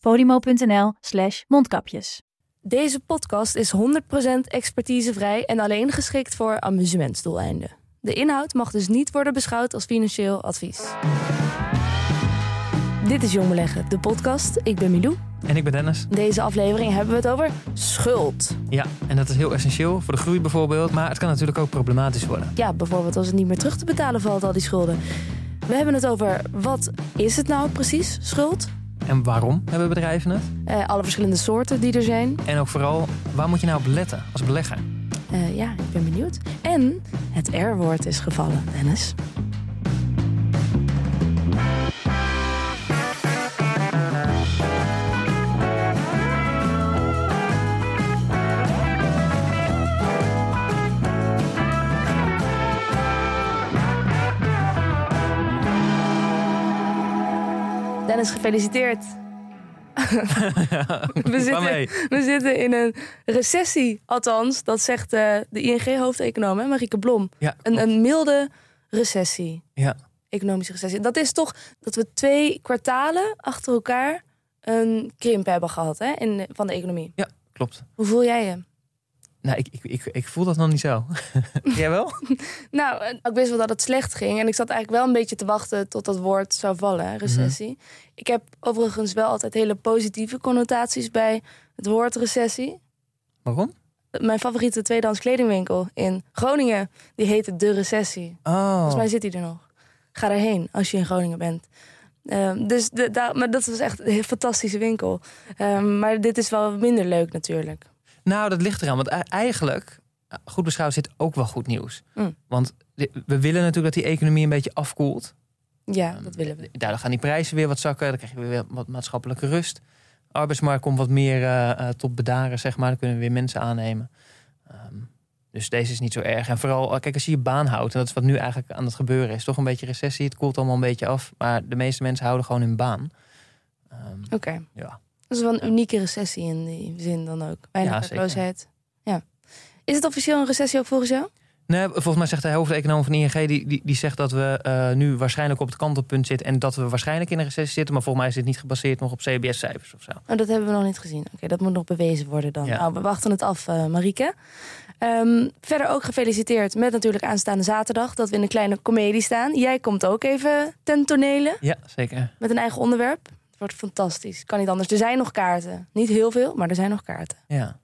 podimo.nl slash mondkapjes. Deze podcast is 100% expertisevrij en alleen geschikt voor amusementsdoeleinden. De inhoud mag dus niet worden beschouwd als financieel advies. Dit is Jong Beleggen, de podcast. Ik ben Milou. En ik ben Dennis. In deze aflevering hebben we het over schuld. Ja, en dat is heel essentieel voor de groei bijvoorbeeld. Maar het kan natuurlijk ook problematisch worden. Ja, bijvoorbeeld als het niet meer terug te betalen valt, al die schulden. We hebben het over wat is het nou precies, schuld? En waarom hebben bedrijven het? Eh, alle verschillende soorten die er zijn. En ook vooral, waar moet je nou op letten als belegger? Eh, ja, ik ben benieuwd. En het R-woord is gevallen, Dennis. Dennis, gefeliciteerd. we, zitten, we zitten in een recessie, althans. Dat zegt eh, de ING-hoofdeconoom, Marieke Blom. Ja, Een, een milde recessie, ja. economische recessie. Dat is toch dat we twee kwartalen achter elkaar een krimp hebben gehad hè, in, van de economie. ja, klopt. Hoe voel jij je? Nou, ik, ik, ik, ik voel dat nog niet zo. Jij wel? Nou, eh, ik wist wel dat het slecht ging. En ik zat eigenlijk wel een beetje te wachten tot dat woord zou vallen, recessie. Ik heb overigens wel altijd hele positieve connotaties bij het woord recessie. Waarom? Mijn favoriete tweedehands kledingwinkel in Groningen, die heette De Recessie. Oh, Volgens mij zit hij er nog. Ga erheen als je in Groningen bent. Ehm, dus de, daar, maar dat was echt een fantastische winkel. Ehm, maar dit is wel minder leuk natuurlijk. Nou dat ligt eraan. Want e- eigenlijk, eh, goed beschouwd, zit ook wel goed nieuws. Mm. Want we willen natuurlijk dat die economie een beetje afkoelt. Ja, Ehm, dat willen we. Daardoor gaan die prijzen weer wat zakken. Dan krijg je weer wat maatschappelijke rust. arbeidsmarkt komt wat meer eh, eh, tot bedaren, zeg maar. Dan kunnen we weer mensen aannemen. Ehm, dus deze is niet zo erg. En vooral, kijk, als je je baan houdt... en dat is wat nu eigenlijk aan het gebeuren is... toch een beetje recessie, het koelt allemaal een beetje af... maar de meeste mensen houden gewoon hun baan. Ehm, Oké. ja. Dat is wel een unieke recessie in die zin dan ook. Weinig Ja, werkloosheid. Ja. Is het officieel een recessie ook volgens jou? Nee, volgens mij zegt de hoofdeconoom van ING... Die, die, die zegt dat we eh, nu waarschijnlijk op het kantelpunt zitten... en dat we waarschijnlijk in een recessie zitten... maar volgens mij is het niet gebaseerd nog op CBS-cijfers of zo. Oh, dat hebben we nog niet gezien. Oké, dat moet nog bewezen worden dan. Ja. Nou, we wachten het af, eh Marieke. Ehm, verder ook gefeliciteerd met natuurlijk aanstaande zaterdag... dat we in een kleine komedie staan. Jij komt ook even ten tonele Ja, zeker. met een eigen onderwerp. Wordt fantastisch. Kan niet anders. Er zijn nog kaarten. Niet heel veel, maar er zijn nog kaarten. Ja.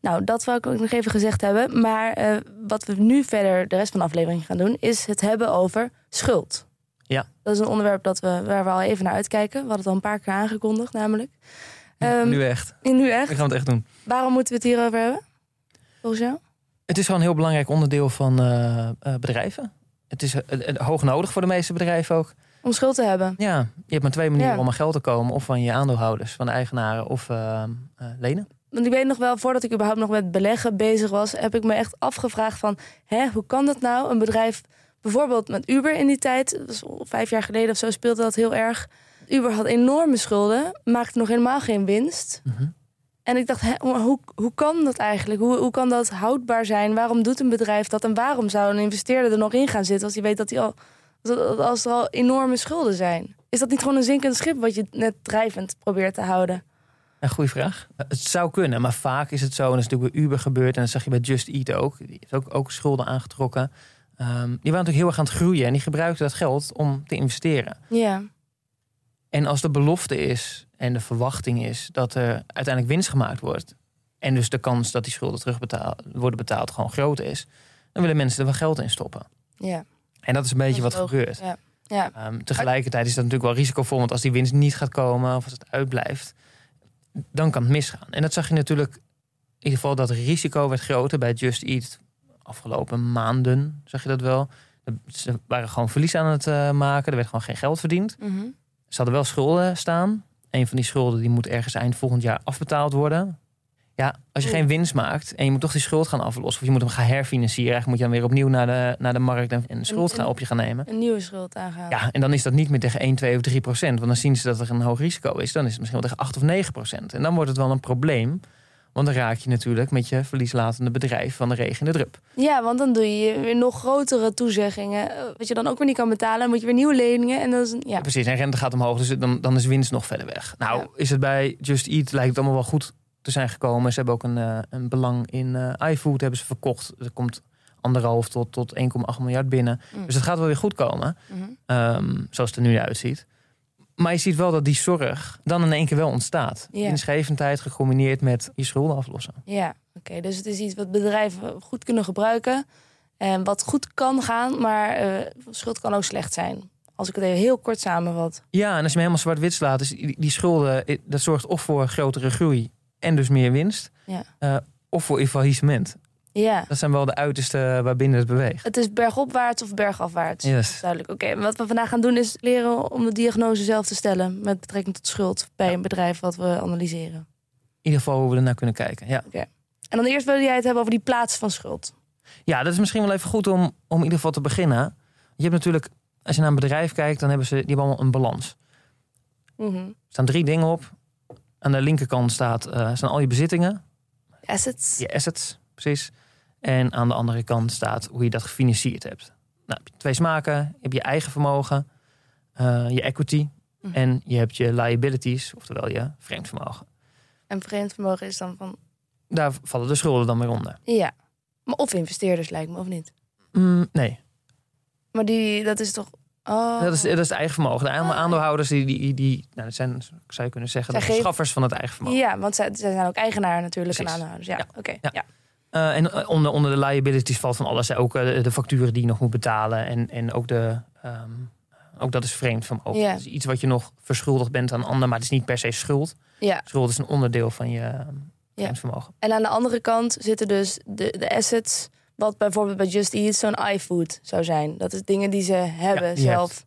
Nou, dat wou ik ook nog even gezegd hebben. Maar eh, wat we nu verder de rest van de aflevering gaan doen... is het hebben over schuld. Ja. Dat is een onderwerp dat we, waar we al even naar uitkijken. We hadden het al een paar keer aangekondigd namelijk. Ehm, nu echt. Nu Nu echt. gaan we het echt doen. Waarom moeten we het hierover hebben? Volgens jou? Het is gewoon een heel belangrijk onderdeel van eh, eh, bedrijven. Het is hoog nodig voor de meeste bedrijven ook. Om schuld te hebben. Ja, je hebt maar twee manieren Ja. om aan geld te komen. Of van je aandeelhouders, van de eigenaren of eh, eh, lenen. Want ik weet nog wel, voordat ik überhaupt nog met beleggen bezig was... heb ik me echt afgevraagd van... Hè, hoe kan dat nou? Een bedrijf, bijvoorbeeld met Uber in die tijd... was vijf jaar geleden of zo, speelde dat heel erg. Uber had enorme schulden, maakte nog helemaal geen winst... Mhm. En ik dacht, hè, hoe, hoe kan dat eigenlijk? Hoe, hoe kan dat houdbaar zijn? Waarom doet een bedrijf dat? En waarom zou een investeerder er nog in gaan zitten als hij weet dat hij al dat- als er al enorme schulden zijn? Is dat niet gewoon een zinkend schip wat je net drijvend probeert te houden? Een goede vraag. Eh, Het zou kunnen, maar vaak is het zo. En dat is natuurlijk bij Uber gebeurd. En dat zag je bij Just Eat ook. Die heeft ook, ook schulden aangetrokken. Ehm, die waren natuurlijk heel erg aan het groeien. En die gebruikten dat geld om te investeren. Ja, En als de belofte is en de verwachting is dat er uiteindelijk winst gemaakt wordt. En dus de kans dat die schulden terugbetaald worden betaald gewoon groot is. Dan willen mensen er wel geld in stoppen. ja. En dat is een beetje is wat gebeurt. Ja. ja. Ehm, tegelijkertijd is dat natuurlijk wel risicovol. Want als die winst niet gaat komen of als het uitblijft. Dan kan het misgaan. En dat zag je natuurlijk. In ieder geval dat risico werd groter bij Just Eat. Afgelopen maanden zag je dat wel. Ze waren gewoon verlies aan het eh, maken. Er werd gewoon geen geld verdiend. Mhm. Ze hadden wel schulden staan. Een van die schulden die moet ergens eind volgend jaar afbetaald worden. Ja, als je geen winst maakt en je moet toch die schuld gaan aflossen... of je moet hem gaan herfinancieren... eigenlijk moet je dan weer opnieuw naar de, naar de markt en, en schuld gaan op je gaan nemen. Een nieuwe schuld aangaan. Ja, en dan is dat niet meer tegen 1, 2 of 3 procent. Want dan zien ze dat er een hoog risico is. Dan is het misschien wel tegen 8 of 9 procent. En dan wordt het wel een probleem. Want dan raak je natuurlijk met je verlieslatende bedrijf van de regen de drup. Ja, want dan doe je weer nog grotere toezeggingen. eh, Wat je dan ook weer niet kan betalen. Dan moet je weer nieuwe leningen. En dat is een, ja. Precies, en rente gaat omhoog, dus dan, dan is winst nog verder weg. Nou, Ja. is het bij Just Eat, lijkt het allemaal wel goed te zijn gekomen. Ze hebben ook een, eh, een belang in eh iFood, hebben ze verkocht. Er komt anderhalf tot, tot 1,8 miljard binnen. Mm. Dus het gaat wel weer goed komen, Mhm. ehm, zoals het er nu uitziet. Maar je ziet wel dat die zorg dan in één keer wel ontstaat. Ja. Winstgevendheid gecombineerd met je schulden aflossen. Ja, oké. Dus het is iets wat bedrijven goed kunnen gebruiken. En wat goed kan gaan, maar eh, schuld kan ook slecht zijn. Als ik het even heel kort samenvat. Ja, en als je hem helemaal zwart-wit slaat, is die, die schulden, eh, dat zorgt of voor grotere groei en dus meer winst. Ja. eh, of voor faillissement. Ja, Dat zijn wel de uitersten waarbinnen het beweegt. het is bergopwaarts of bergafwaarts. Yes. Duidelijk. Oké, wat we vandaag gaan doen is leren om de diagnose zelf te stellen met betrekking tot schuld bij een bedrijf wat we analyseren. In ieder geval hoe we er naar kunnen kijken. Ja. En dan eerst wil jij het hebben over die plaats van schuld. ja, dat is misschien wel even goed om, om in ieder geval te beginnen. Je hebt natuurlijk, als je naar een bedrijf kijkt, dan hebben ze die hebben allemaal een balans. Mhm. Er staan drie dingen op. Aan de linkerkant staat, staan al je bezittingen, Assets. je assets, precies. En aan de andere kant staat hoe je dat gefinancierd hebt. Nou, heb je twee smaken. Je hebt je eigen vermogen, eh, je equity Mhm. en je hebt je liabilities, oftewel je vreemd vermogen. En vreemd vermogen is dan van Daar vallen de schulden dan weer onder. ja. Maar of investeerders lijkt me, of niet? Mm, nee, Maar die, dat is toch. Oh. dat, is, dat is het eigen vermogen. De aandeel- aandeelhouders die, die, die nou, dat zijn, zou je kunnen zeggen, de geven- verschaffers van het eigen vermogen. Ja, want zij, zij zijn ook eigenaar natuurlijk en aandeelhouders. Ja, Ja. oké. Ja. Ja. Eh, en eh, onder, onder de liabilities valt van alles. Ook eh, de, facturen die je nog moet betalen. En, en ook, de, ehm, ook dat is vreemd vermogen. Is iets wat je nog verschuldigd bent aan een ander. Maar het is niet per se schuld. ja. Schuld is een onderdeel van je vermogen. En aan de andere kant zitten dus de, de assets. Wat bijvoorbeeld bij Just Eat zo'n iFood zou zijn. Dat is dingen die ze hebben Ja, die zelf.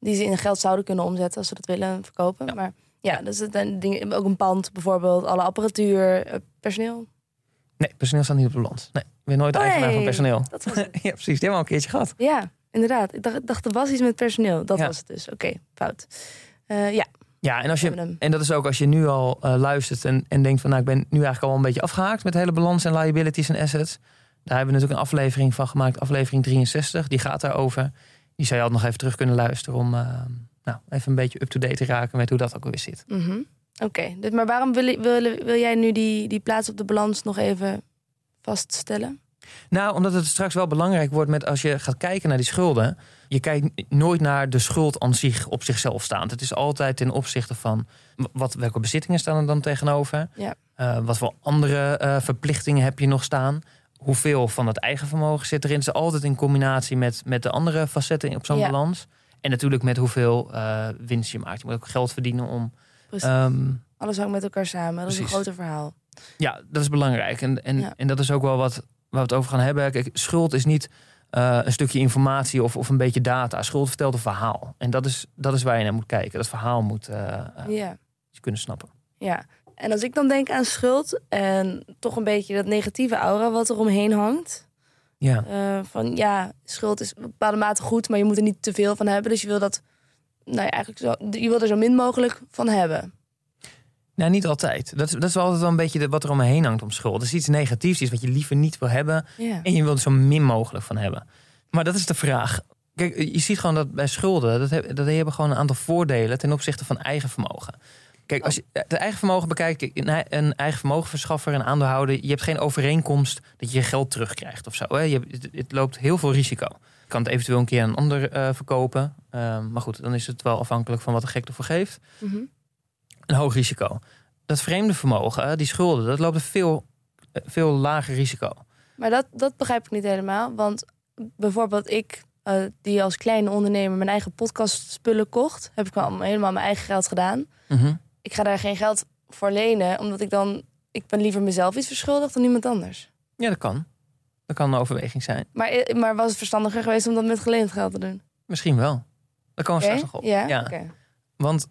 Die ze in geld zouden kunnen omzetten als ze dat willen verkopen. Ja. Maar ja, dus het zijn dingen, ook een pand bijvoorbeeld. Alle apparatuur, eh, personeel. Nee, personeel staat niet op de balans. Nee, ik ben nooit Oh, eigenaar nee. van personeel. Dat was het. ja, precies. Die hebben we al een keertje gehad. ja, inderdaad. Ik dacht, dacht er was iets met personeel. Dat Ja. was het dus. Oké, fout. Eh, ja, Ja, en, als je, en dat is ook als je nu al eh, luistert en, en denkt van... nou, ik ben nu eigenlijk al een beetje afgehaakt met de hele balans en liabilities en assets. Daar hebben we natuurlijk een aflevering van gemaakt, aflevering 63. Die gaat daarover. Die zou je altijd nog even terug kunnen luisteren om eh, nou, even een beetje up-to-date te raken met hoe dat ook weer zit. Mhm. Oké, dus maar waarom wil, wil, wil jij nu die, die plaats op de balans nog even vaststellen? Nou, omdat het straks wel belangrijk wordt met als je gaat kijken naar die schulden. Je kijkt nooit naar de schuld aan zich op zichzelf staand. Het is altijd ten opzichte van wat, welke bezittingen staan er dan tegenover. Ja. Eh, wat voor andere eh, verplichtingen heb je nog staan? Hoeveel van het eigen vermogen zit erin? Het is altijd in combinatie met, met de andere facetten op zo'n Ja. balans. En natuurlijk met hoeveel eh, winst je maakt. Je moet ook geld verdienen om. Ehm, Alles hangt met elkaar samen. Dat is een groter verhaal. ja, dat is belangrijk. En, en, Ja. en dat is ook wel wat waar we het over gaan hebben. Kijk, schuld is niet eh, een stukje informatie of, of een beetje data. Schuld vertelt een verhaal. En dat is, dat is waar je naar moet kijken. Dat verhaal moet eh, Ja. je kunnen snappen. ja. En als ik dan denk aan schuld en toch een beetje dat negatieve aura wat er omheen hangt. Ja. eh, van ja, schuld is op bepaalde mate goed, maar je moet er niet te veel van hebben. Dus je wil dat, nou ja, eigenlijk zo, je wil er zo min mogelijk van hebben. Nou, niet altijd. Dat is, dat is wel altijd wel een beetje de, wat er omheen hangt om schuld. Het is iets negatiefs, iets wat je liever niet wil hebben. Ja. En je wilt er zo min mogelijk van hebben. Maar dat is de vraag. Kijk, je ziet gewoon dat bij schulden, dat, dat die hebben gewoon een aantal voordelen ten opzichte van eigen vermogen. Kijk, als je het eigen vermogen bekijkt, kijk, een eigen vermogenverschaffer, een aandeelhouder, je hebt geen overeenkomst dat je je geld terugkrijgt of zo. Hè? Je, het, het loopt heel veel risico. Je kan het eventueel een keer aan een ander eh, verkopen. Ehm, maar goed, dan is het wel afhankelijk van wat de gek ervoor geeft. Mhm. Een hoog risico. Dat vreemde vermogen, die schulden, dat loopt een veel, eh, veel lager risico. Maar dat, dat begrijp ik niet helemaal. Want bijvoorbeeld ik, eh, die als kleine ondernemer mijn eigen podcastspullen kocht, heb ik wel helemaal mijn eigen geld gedaan. Mhm. Ik ga daar geen geld voor lenen, omdat ik dan, ik ben liever mezelf iets verschuldigd dan iemand anders. Ja, dat kan. Dat kan een overweging zijn. Maar, eh, maar was het verstandiger geweest om dat met geleend geld te doen? Misschien wel. Daar komen we straks nog op. Ja, Ja. oké. Want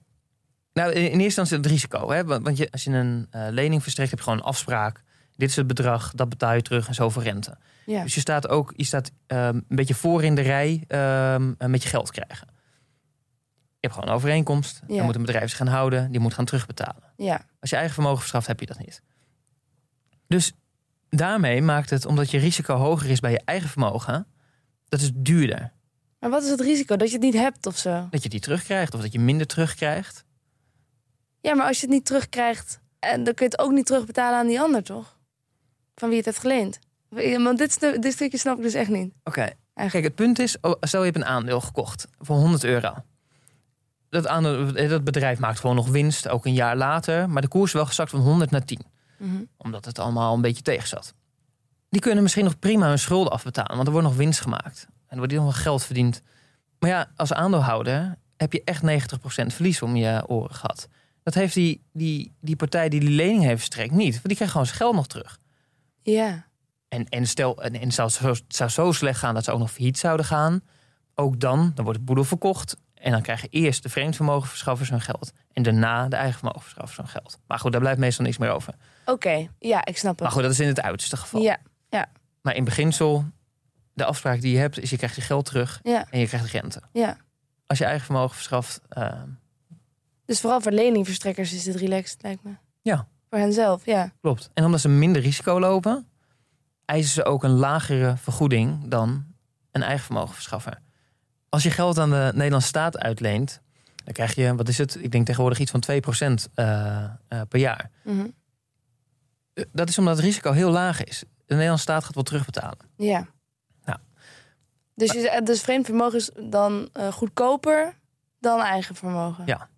Nou, in eerste instantie het risico. Hè? Want je, als je een eh, lening verstrekt, heb je gewoon een afspraak. Dit is het bedrag, dat betaal je terug en zoveel rente. Ja. Dus je staat ook je staat, ehm, een beetje voor in de rij eh, met je geld krijgen. Je hebt gewoon een overeenkomst. Ja. Dan moet een bedrijf zich gaan houden. Die moet gaan terugbetalen. ja. Als je eigen vermogen verschaft, heb je dat niet. Dus daarmee maakt het, omdat je risico hoger is bij je eigen vermogen, dat is duurder. Maar wat is het risico? Dat je het niet hebt of zo? Dat je die terugkrijgt of dat je minder terugkrijgt. Ja, maar als je het niet terugkrijgt, en dan kun je het ook niet terugbetalen aan die ander, toch? Van wie het heeft geleend. Want dit, dit stukje snap ik dus echt niet. Oké, kijk, het punt is, oh, stel je hebt een aandeel gekocht voor 100 euro. Dat, dat bedrijf maakt gewoon nog winst, ook een jaar later. Maar de koers is wel gezakt van 100 naar 10. Mhm. Omdat het allemaal een beetje tegen zat. Die kunnen misschien nog prima hun schulden afbetalen, want er wordt nog winst gemaakt. En er wordt nog wel geld verdiend. Maar ja, als aandeelhouder heb je echt 90% verlies om je oren gehad. Dat heeft die, die, die partij die die lening heeft verstrekt niet. Want die krijgt gewoon zijn geld nog terug. Ja. En, en stel, en, en zou, zo, zou zo slecht gaan dat ze ook nog failliet zouden gaan. Ook dan, dan wordt het boedel verkocht. En dan krijgen eerst de vreemdvermogenverschaffers hun geld. En daarna de eigen vermogenverschaffers hun geld. Maar goed, daar blijft meestal niks meer over. Oké, ja, ik snap Maar het. goed, dat is in het uiterste geval. Ja, Maar in beginsel, de afspraak die je hebt, is je krijgt je geld terug ja, en je krijgt rente. ja. Als je eigen vermogen verschaft, eh, Dus vooral voor leningverstrekkers is dit relaxed, lijkt me. Ja. Voor henzelf, ja. klopt. En omdat ze minder risico lopen, eisen ze ook een lagere vergoeding dan een eigen vermogenverschaffer. Als je geld aan de Nederlandse staat uitleent, dan krijg je, wat is het? Ik denk tegenwoordig iets van 2% eh, eh, per jaar. Mhm. Eh, Dat is omdat het risico heel laag is. De Nederlandse staat gaat wel terugbetalen. Ja. Ja. Dus, je, dus vreemd vermogen is dan goedkoper dan eigen vermogen. Ja.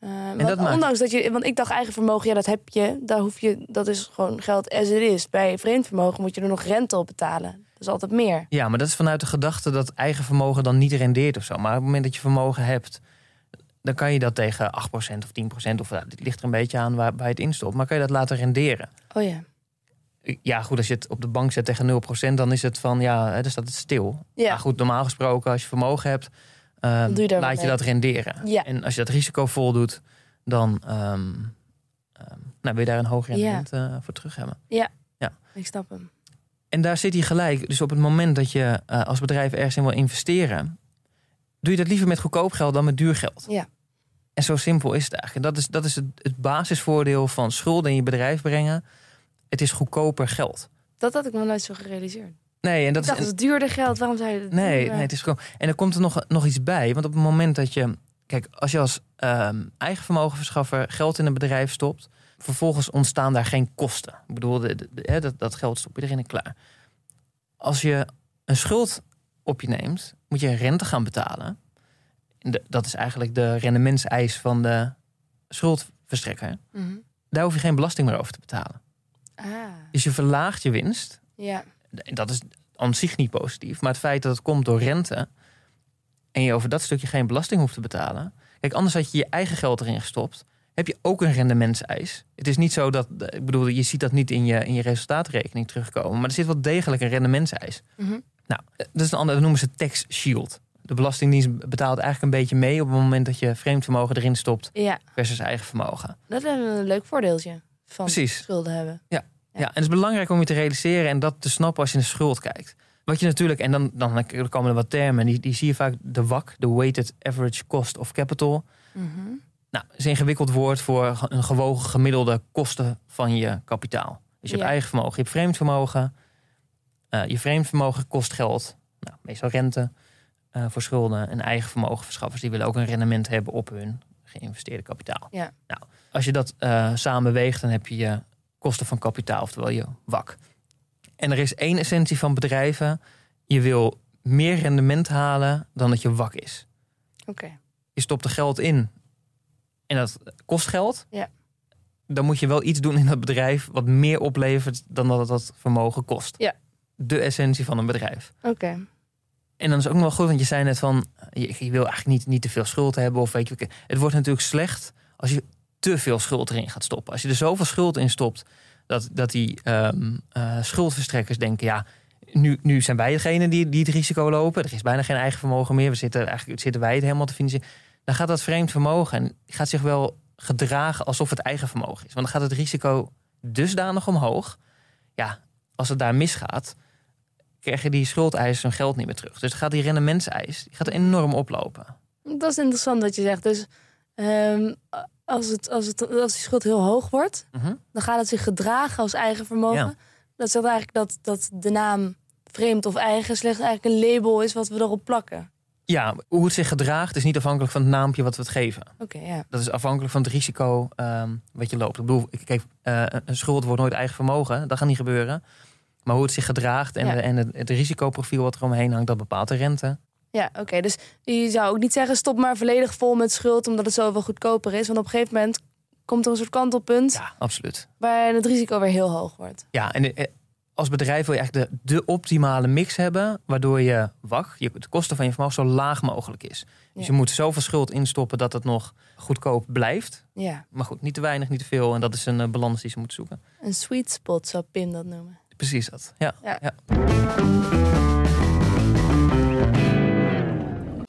Maakt- ondanks dat je, want ik dacht eigen vermogen, ja, dat heb je, daar hoef je, dat is gewoon geld as it is. Bij vreemd vermogen moet je er nog rente op betalen. Dat is altijd meer. Ja, maar dat is vanuit de gedachte dat eigen vermogen dan niet rendeert of zo. Maar op het moment dat je vermogen hebt, dan kan je dat tegen 8% of 10% of ja, dit ligt er een beetje aan waar, je het instopt. Maar kan je dat laten renderen? Oh ja. Ja, goed, als je het op de bank zet tegen 0%, dan is het van ja, dan staat het stil. Ja. Maar goed, normaal gesproken, als je vermogen hebt, ehm, je laat je mee. dat renderen. Ja. En als je dat risico voldoet, dan ehm, nou, wil je daar een hoger Ja. rendement eh, voor terug hebben. Ik snap hem. En daar zit hij gelijk. Dus op het moment dat je eh, als bedrijf ergens in wil investeren, doe je dat liever met goedkoop geld dan met duur geld. Ja. En zo simpel is het eigenlijk. En dat is, dat is het, het basisvoordeel van schulden in je bedrijf brengen. Het is goedkoper geld. Dat had ik nog nooit zo gerealiseerd. Nee, en dat ik dacht, is. het is duurder geld. Waarom zou je dat Nee, doen? nee, het is gewoon. En er komt er nog, nog iets bij. Want op het moment dat je. Kijk, als je als ehm, eigen vermogenverschaffer geld in een bedrijf stopt. Vervolgens ontstaan daar geen kosten. Ik bedoel, de, de- de- hè, dat, dat geld stop je erin en klaar. Als je een schuld op je neemt, moet je rente gaan betalen. Dat is eigenlijk de rendementseis van de schuldverstrekker. Mhm. Daar hoef je geen belasting meer over te betalen. Ah, Dus je verlaagt je winst. ja. Dat is aan zich niet positief. Maar het feit dat het komt door rente. en je over dat stukje geen belasting hoeft te betalen. Kijk, anders had je je eigen geld erin gestopt. Heb je ook een rendementseis. Het is niet zo dat. Ik bedoel, je ziet dat niet in je, in je resultaatrekening terugkomen. Maar er zit wel degelijk een rendementseis. Mhm. Nou, dat is een ander. Dat noemen ze tax shield. De Belastingdienst betaalt eigenlijk een beetje mee op het moment dat je vreemd vermogen erin stopt ja, versus eigen vermogen. dat is een leuk voordeeltje van Precies. schulden hebben. Ja, en het is belangrijk om je te realiseren en dat te snappen als je naar schuld kijkt. Wat je natuurlijk, en dan, dan komen er wat termen, die, die zie je vaak de WAC, de Weighted Average Cost of Capital. Mhm. Nou, is een ingewikkeld woord voor een gewogen gemiddelde kosten van je kapitaal. Dus je hebt Ja. eigen vermogen, je hebt vreemd vermogen. Eh, je vreemd vermogen kost geld, nou, meestal rente eh, voor schulden. En eigen vermogenverschaffers die willen ook een rendement hebben op hun geïnvesteerde kapitaal. Ja. Nou, als je dat eh samenweegt, dan heb je je kosten van kapitaal, oftewel je WAC. En er is één essentie van bedrijven. Je wil meer rendement halen dan dat je WAC is. Oké. Je stopt er geld in en dat kost geld. Ja. Dan moet je wel iets doen in dat bedrijf wat meer oplevert dan dat het dat vermogen kost. Ja. De essentie van een bedrijf. Oké. En dan is ook nog wel goed, want je zei net van... je, je wil eigenlijk niet, niet te veel schuld hebben. Of weet je, het wordt natuurlijk slecht als je te veel schuld erin gaat stoppen. Als je er zoveel schuld in stopt... dat, dat die ehm, eh, schuldverstrekkers denken... ja, nu, nu zijn wij degene die, die het risico lopen. Er is bijna geen eigen vermogen meer. We zitten, eigenlijk zitten wij het helemaal te financieren. Dan gaat dat vreemd vermogen en gaat zich wel gedragen alsof het eigen vermogen is. Want dan gaat het risico dusdanig omhoog. Ja, als het daar misgaat, krijgen die schuldeisers hun geld niet meer terug. Dus gaat die rendementseis die gaat enorm oplopen. Dat is interessant wat je zegt. Dus ehm, als, het, als, het, als die schuld heel hoog wordt, Mhm. dan gaat het zich gedragen als eigen vermogen. Ja. Dat zegt eigenlijk dat, dat de naam vreemd of eigen slechts eigenlijk een label is wat we erop plakken. Ja, hoe het zich gedraagt is niet afhankelijk van het naampje wat we het geven. Oké, ja. Dat is afhankelijk van het risico ehm, wat je loopt. Ik bedoel, kijk, eh, een schuld wordt nooit eigen vermogen. Dat gaat niet gebeuren. Maar hoe het zich gedraagt en, Ja. de- en het, het risicoprofiel wat er omheen hangt, dat bepaalt de rente. Ja, oké. Dus je zou ook niet zeggen stop maar volledig vol met schuld omdat het zoveel goedkoper is. Want op een gegeven moment komt er een soort kantelpunt Ja, absoluut. waar het risico weer heel hoog wordt. Ja, en eh, als bedrijf wil je eigenlijk de, de optimale mix hebben, waardoor je wacht, je, de kosten van je vermogen zo laag mogelijk is. Dus Ja. je moet zoveel schuld instoppen dat het nog goedkoop blijft. Ja, Maar goed, niet te weinig, niet te veel. En dat is een eh, balans die ze moeten zoeken. een sweet spot zou Pim dat noemen. Precies dat. Ja. Ja. ja.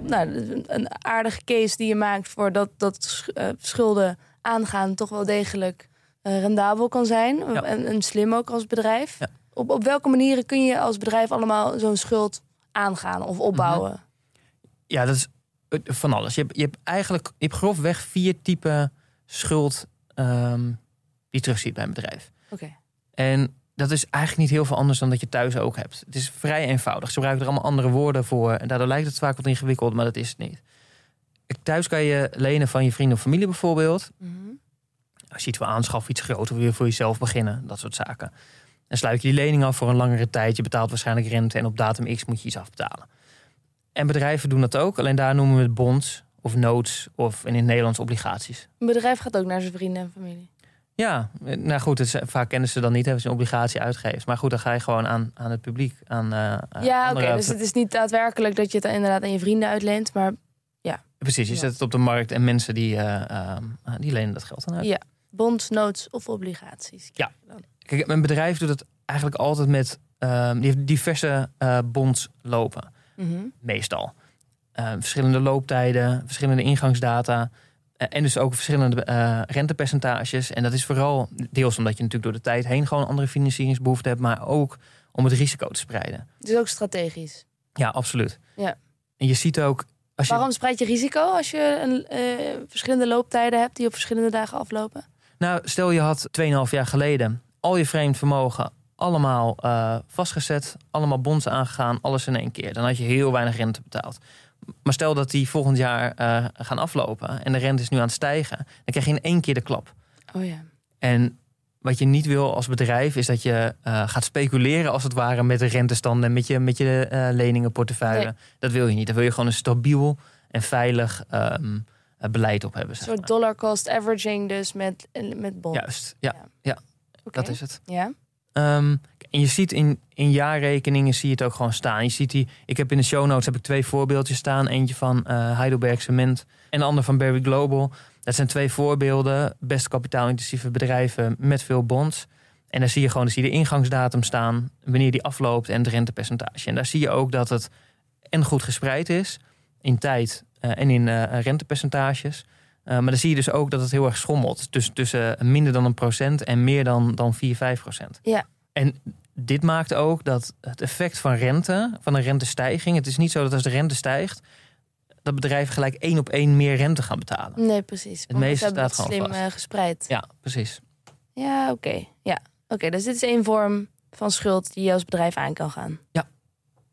Nou, een- aardige case die je maakt voor dat, dat eh, schulden aangaan toch wel degelijk eh, rendabel kan zijn. En, en slim ook als bedrijf. Ja. Op, op welke manieren kun je als bedrijf allemaal zo'n schuld aangaan of opbouwen? Ja, dat is van alles. Je hebt, je hebt eigenlijk je hebt grofweg vier typen schuld ehm, die je terugziet bij een bedrijf. Oké. En dat is eigenlijk niet heel veel anders dan dat je thuis ook hebt. Het is vrij eenvoudig. Ze gebruiken er allemaal andere woorden voor. En daardoor lijkt het vaak wat ingewikkeld, maar dat is het niet. Thuis kan je lenen van je vrienden of familie bijvoorbeeld. Mhm. Als je iets wil aanschaffen, iets groter, wil je voor jezelf beginnen. Dat soort zaken. Dan sluit je die lening af voor een langere tijd. Je betaalt waarschijnlijk rente en op datum X moet je iets afbetalen. En bedrijven doen dat ook. Alleen daar noemen we het bonds of notes of in het Nederlands obligaties. Een bedrijf gaat ook naar zijn vrienden en familie. Ja, nou goed, het is, vaak kennen ze dan niet, hebben ze een obligatie uitgegeven. Maar goed, dan ga je gewoon aan, aan het publiek. Aan, eh, ja, oké. dus het is niet daadwerkelijk dat je het inderdaad aan je vrienden uitleent. Maar Precies, je Ja. zet het op de markt en mensen die, eh, ehm, die lenen dat geld dan uit. Ja. bonds, notes of obligaties. Ja. Kijk, mijn bedrijf doet het eigenlijk altijd met, ehm, die heeft diverse eh, bonds lopen. Mhm. meestal. Eh, verschillende looptijden, verschillende ingangsdata. eh, en dus ook verschillende eh, rentepercentages. En dat is vooral deels omdat je natuurlijk door de tijd heen gewoon andere financieringsbehoeften hebt, maar ook om het risico te spreiden. Dus ook strategisch. Ja, absoluut. Ja. En je ziet ook. Als je, Waarom spreid je risico als je een, verschillende looptijden hebt die op verschillende dagen aflopen? Nou, stel je had 2,5 jaar geleden al je vreemd vermogen allemaal eh, vastgezet, allemaal bonds aangegaan, alles in één keer. Dan had je heel weinig rente betaald. Maar stel dat die volgend jaar eh, gaan aflopen en de rente is nu aan het stijgen, dan krijg je in één keer de klap. Oh ja. En wat je niet wil als bedrijf is dat je eh, gaat speculeren als het ware met de rentestanden en met je, met je leningenportefeuille. Nee. Dat wil je niet. Dan wil je gewoon een stabiel en veilig ehm, eh, beleid op hebben. Een soort dollar cost averaging dus met, met bonds. Juist, ja, Dat is het. Ja. Ehm, en je ziet in, in jaarrekeningen zie je het ook gewoon staan. Je ziet die, ik heb in de show notes heb ik twee voorbeeldjes staan. Eentje van eh, Heidelberg Cement en de ander van Berry Global. Dat zijn twee voorbeelden. Best kapitaalintensieve bedrijven met veel bonds. En daar zie je gewoon zie je de ingangsdatum staan, wanneer die afloopt en het rentepercentage. En daar zie je ook dat het en goed gespreid is in tijd eh, en in eh, rentepercentages. Eh, maar dan zie je dus ook dat het heel erg schommelt. Dus tussen minder dan een procent en meer dan, dan 4, 5 procent. Ja. En dit maakt ook dat het effect van rente, van een rentestijging... het is niet zo dat als de rente stijgt... dat bedrijven gelijk één op één meer rente gaan betalen. Nee, precies. Het meeste staat het gewoon slim vast. eh, gespreid. Ja, precies. Ja, oké. Ja. Oké, dus dit is één vorm van schuld die je als bedrijf aan kan gaan. Ja.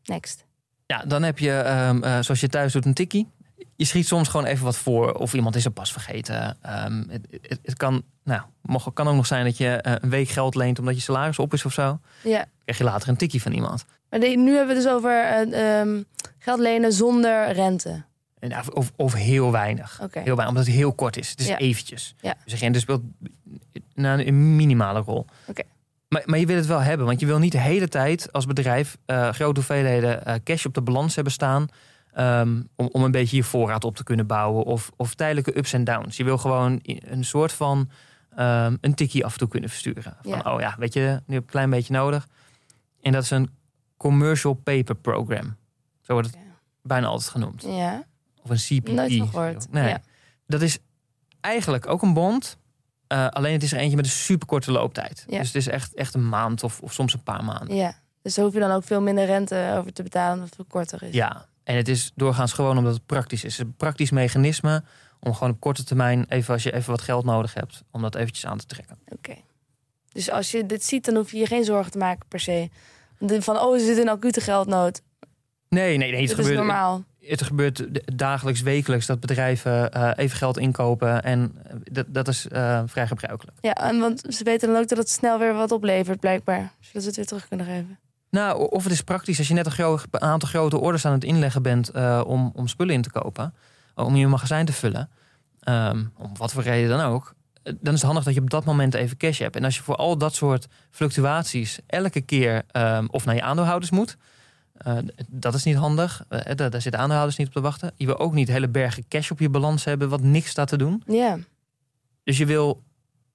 Next. Ja, dan heb je, ehm, eh, zoals je thuis doet, een tikkie. Je schiet soms gewoon even wat voor. Of iemand is er pas vergeten. Ehm, het, het, het kan, nou, mag, kan ook nog zijn dat je eh, een week geld leent... omdat je salaris op is of zo. Ja. krijg je later een tikkie van iemand. Maar de- nu hebben we het dus over eh, ehm, geld lenen zonder rente. En, Of, of heel weinig. Oké. Heel weinig, omdat het heel kort is. Het is Ja. eventjes. Ja. Dus rente speelt nou, een minimale rol. Oké. Maar, maar je wil het wel hebben, want je wil niet de hele tijd als bedrijf eh, grote hoeveelheden cash op de balans hebben staan. Ehm, om, om een beetje je voorraad op te kunnen bouwen. Of, of tijdelijke ups en downs. Je wil gewoon een soort van ehm, een tikkie af en toe kunnen versturen. Van Ja. oh ja, weet je, nu heb ik een klein beetje nodig. En dat is een commercial paper program. Zo wordt het bijna altijd genoemd. Ja. Of een CPP. Nooit gehoord. Nee. Ja. Dat is eigenlijk ook een bond. eh, alleen het is er eentje met een superkorte looptijd. Ja. Dus het is echt, echt een maand of, of soms een paar maanden. ja. Dus daar hoef je dan ook veel minder rente over te betalen omdat het korter is. Ja, en het is doorgaans gewoon omdat het praktisch is. Het is een praktisch mechanisme om gewoon op korte termijn, even als je even wat geld nodig hebt, om dat eventjes aan te trekken. Oké. Dus als je dit ziet, dan hoef je je geen zorgen te maken per se. Van, oh, ze zitten in acute geldnood. Nee, nee, nee. Het Dit is gebeurt, normaal. het gebeurt dagelijks, wekelijks dat bedrijven eh, even geld inkopen. En eh, dat, dat is eh, vrij gebruikelijk. Ja, en want ze weten dan ook dat het snel weer wat oplevert, blijkbaar. Zodat ze het weer terug kunnen geven. Nou, of het is praktisch als je net een, gro- een aantal grote orders aan het inleggen bent eh, om, om spullen in te kopen, om je magazijn te vullen, ehm, om wat voor reden dan ook, eh, dan is het handig dat je op dat moment even cash hebt. En als je voor al dat soort fluctuaties elke keer ehm, of naar je aandeelhouders moet, eh, dat is niet handig. Eh, daar, daar zitten aandeelhouders niet op te wachten. Je wil ook niet hele bergen cash op je balans hebben wat niks staat te doen. Ja, Dus je wil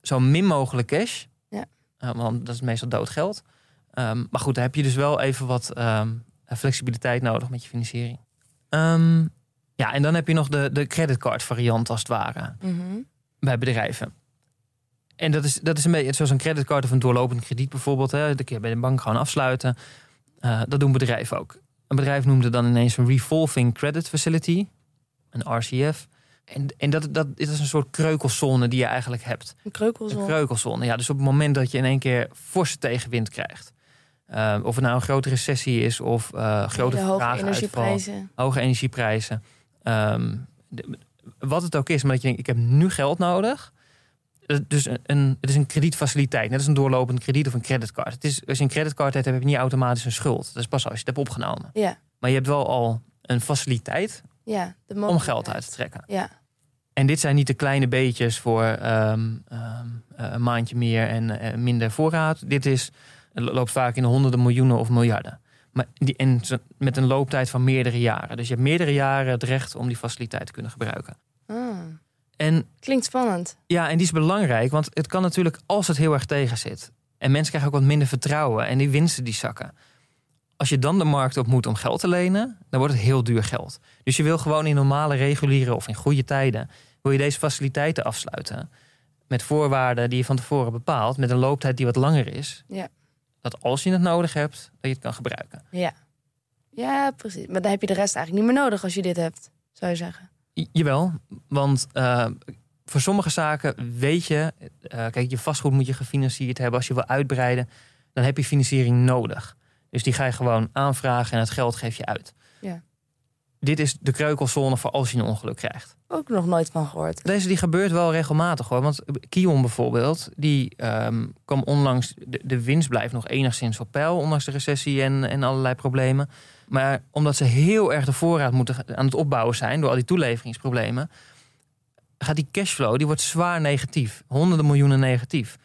zo min mogelijk cash. Ja. Eh, want dat is meestal dood Ehm, maar goed, dan heb je dus wel even wat ehm, flexibiliteit nodig met je financiering. Ehm, ja, en dan heb je nog de, de creditcard variant als het ware Mhm. bij bedrijven. En dat is, dat is een beetje zoals een creditcard of een doorlopend krediet bijvoorbeeld. Hè. De keer bij de bank gewoon afsluiten. Eh, dat doen bedrijven ook. Een bedrijf noemde dan ineens een revolving credit facility. Een RCF. En, en dat, dat, dit is een soort kreukelzone die je eigenlijk hebt. een kreukelzone. Een kreukelzone. Ja, dus op het moment dat je in één keer forse tegenwind krijgt. Eh, of het nou een grote recessie is of eh grote Hele hoge energieprijzen. hoge energieprijzen. Ehm, de- wat het ook is, maar dat je denkt, ik heb nu geld nodig. Eh, Dus een, een, het is een kredietfaciliteit, net als een doorlopend krediet of een creditcard. Het is, als je een creditcard hebt, heb je niet automatisch een schuld. Dat is pas als je het hebt opgenomen. Ja, Maar je hebt wel al een faciliteit ja. De om geld uit te trekken. Ja, En dit zijn niet de kleine beetjes voor ehm, ehm, eh, een maandje meer en minder voorraad. Dit is, het loopt vaak in de honderden miljoenen of miljarden. Maar die, en met een looptijd van meerdere jaren. Dus je hebt meerdere jaren het recht om die faciliteit te kunnen gebruiken. ah. En klinkt spannend. ja, en die is belangrijk, want het kan natuurlijk als het heel erg tegen zit. En mensen krijgen ook wat minder vertrouwen en die winsten die zakken. Als je dan de markt op moet om geld te lenen, dan wordt het heel duur geld. Dus je wil gewoon in normale, reguliere of in goede tijden, wil je deze faciliteiten afsluiten. Met voorwaarden die je van tevoren bepaalt, met een looptijd die wat langer is. Ja. Dat als je het nodig hebt, dat je het kan gebruiken. Ja. Ja, precies. Maar dan heb je de rest eigenlijk niet meer nodig als je dit hebt, zou je zeggen. J- Jawel, want eh, voor sommige zaken weet je, eh, kijk, je vastgoed moet je gefinancierd hebben. Als je wil uitbreiden, dan heb je financiering nodig. Dus die ga je gewoon aanvragen en het geld geef je uit. Ja. Dit is de kreukelzone voor als je een ongeluk krijgt. Ook nog nooit van gehoord. Deze die gebeurt wel regelmatig hoor. Want Kion bijvoorbeeld, die ehm, kwam onlangs. De, de winst blijft nog enigszins op peil, ondanks de recessie en, en allerlei problemen. Maar omdat ze heel erg de voorraad moeten aan het opbouwen zijn door al die toeleveringsproblemen, gaat die cashflow die wordt zwaar negatief. Honderden miljoenen negatief.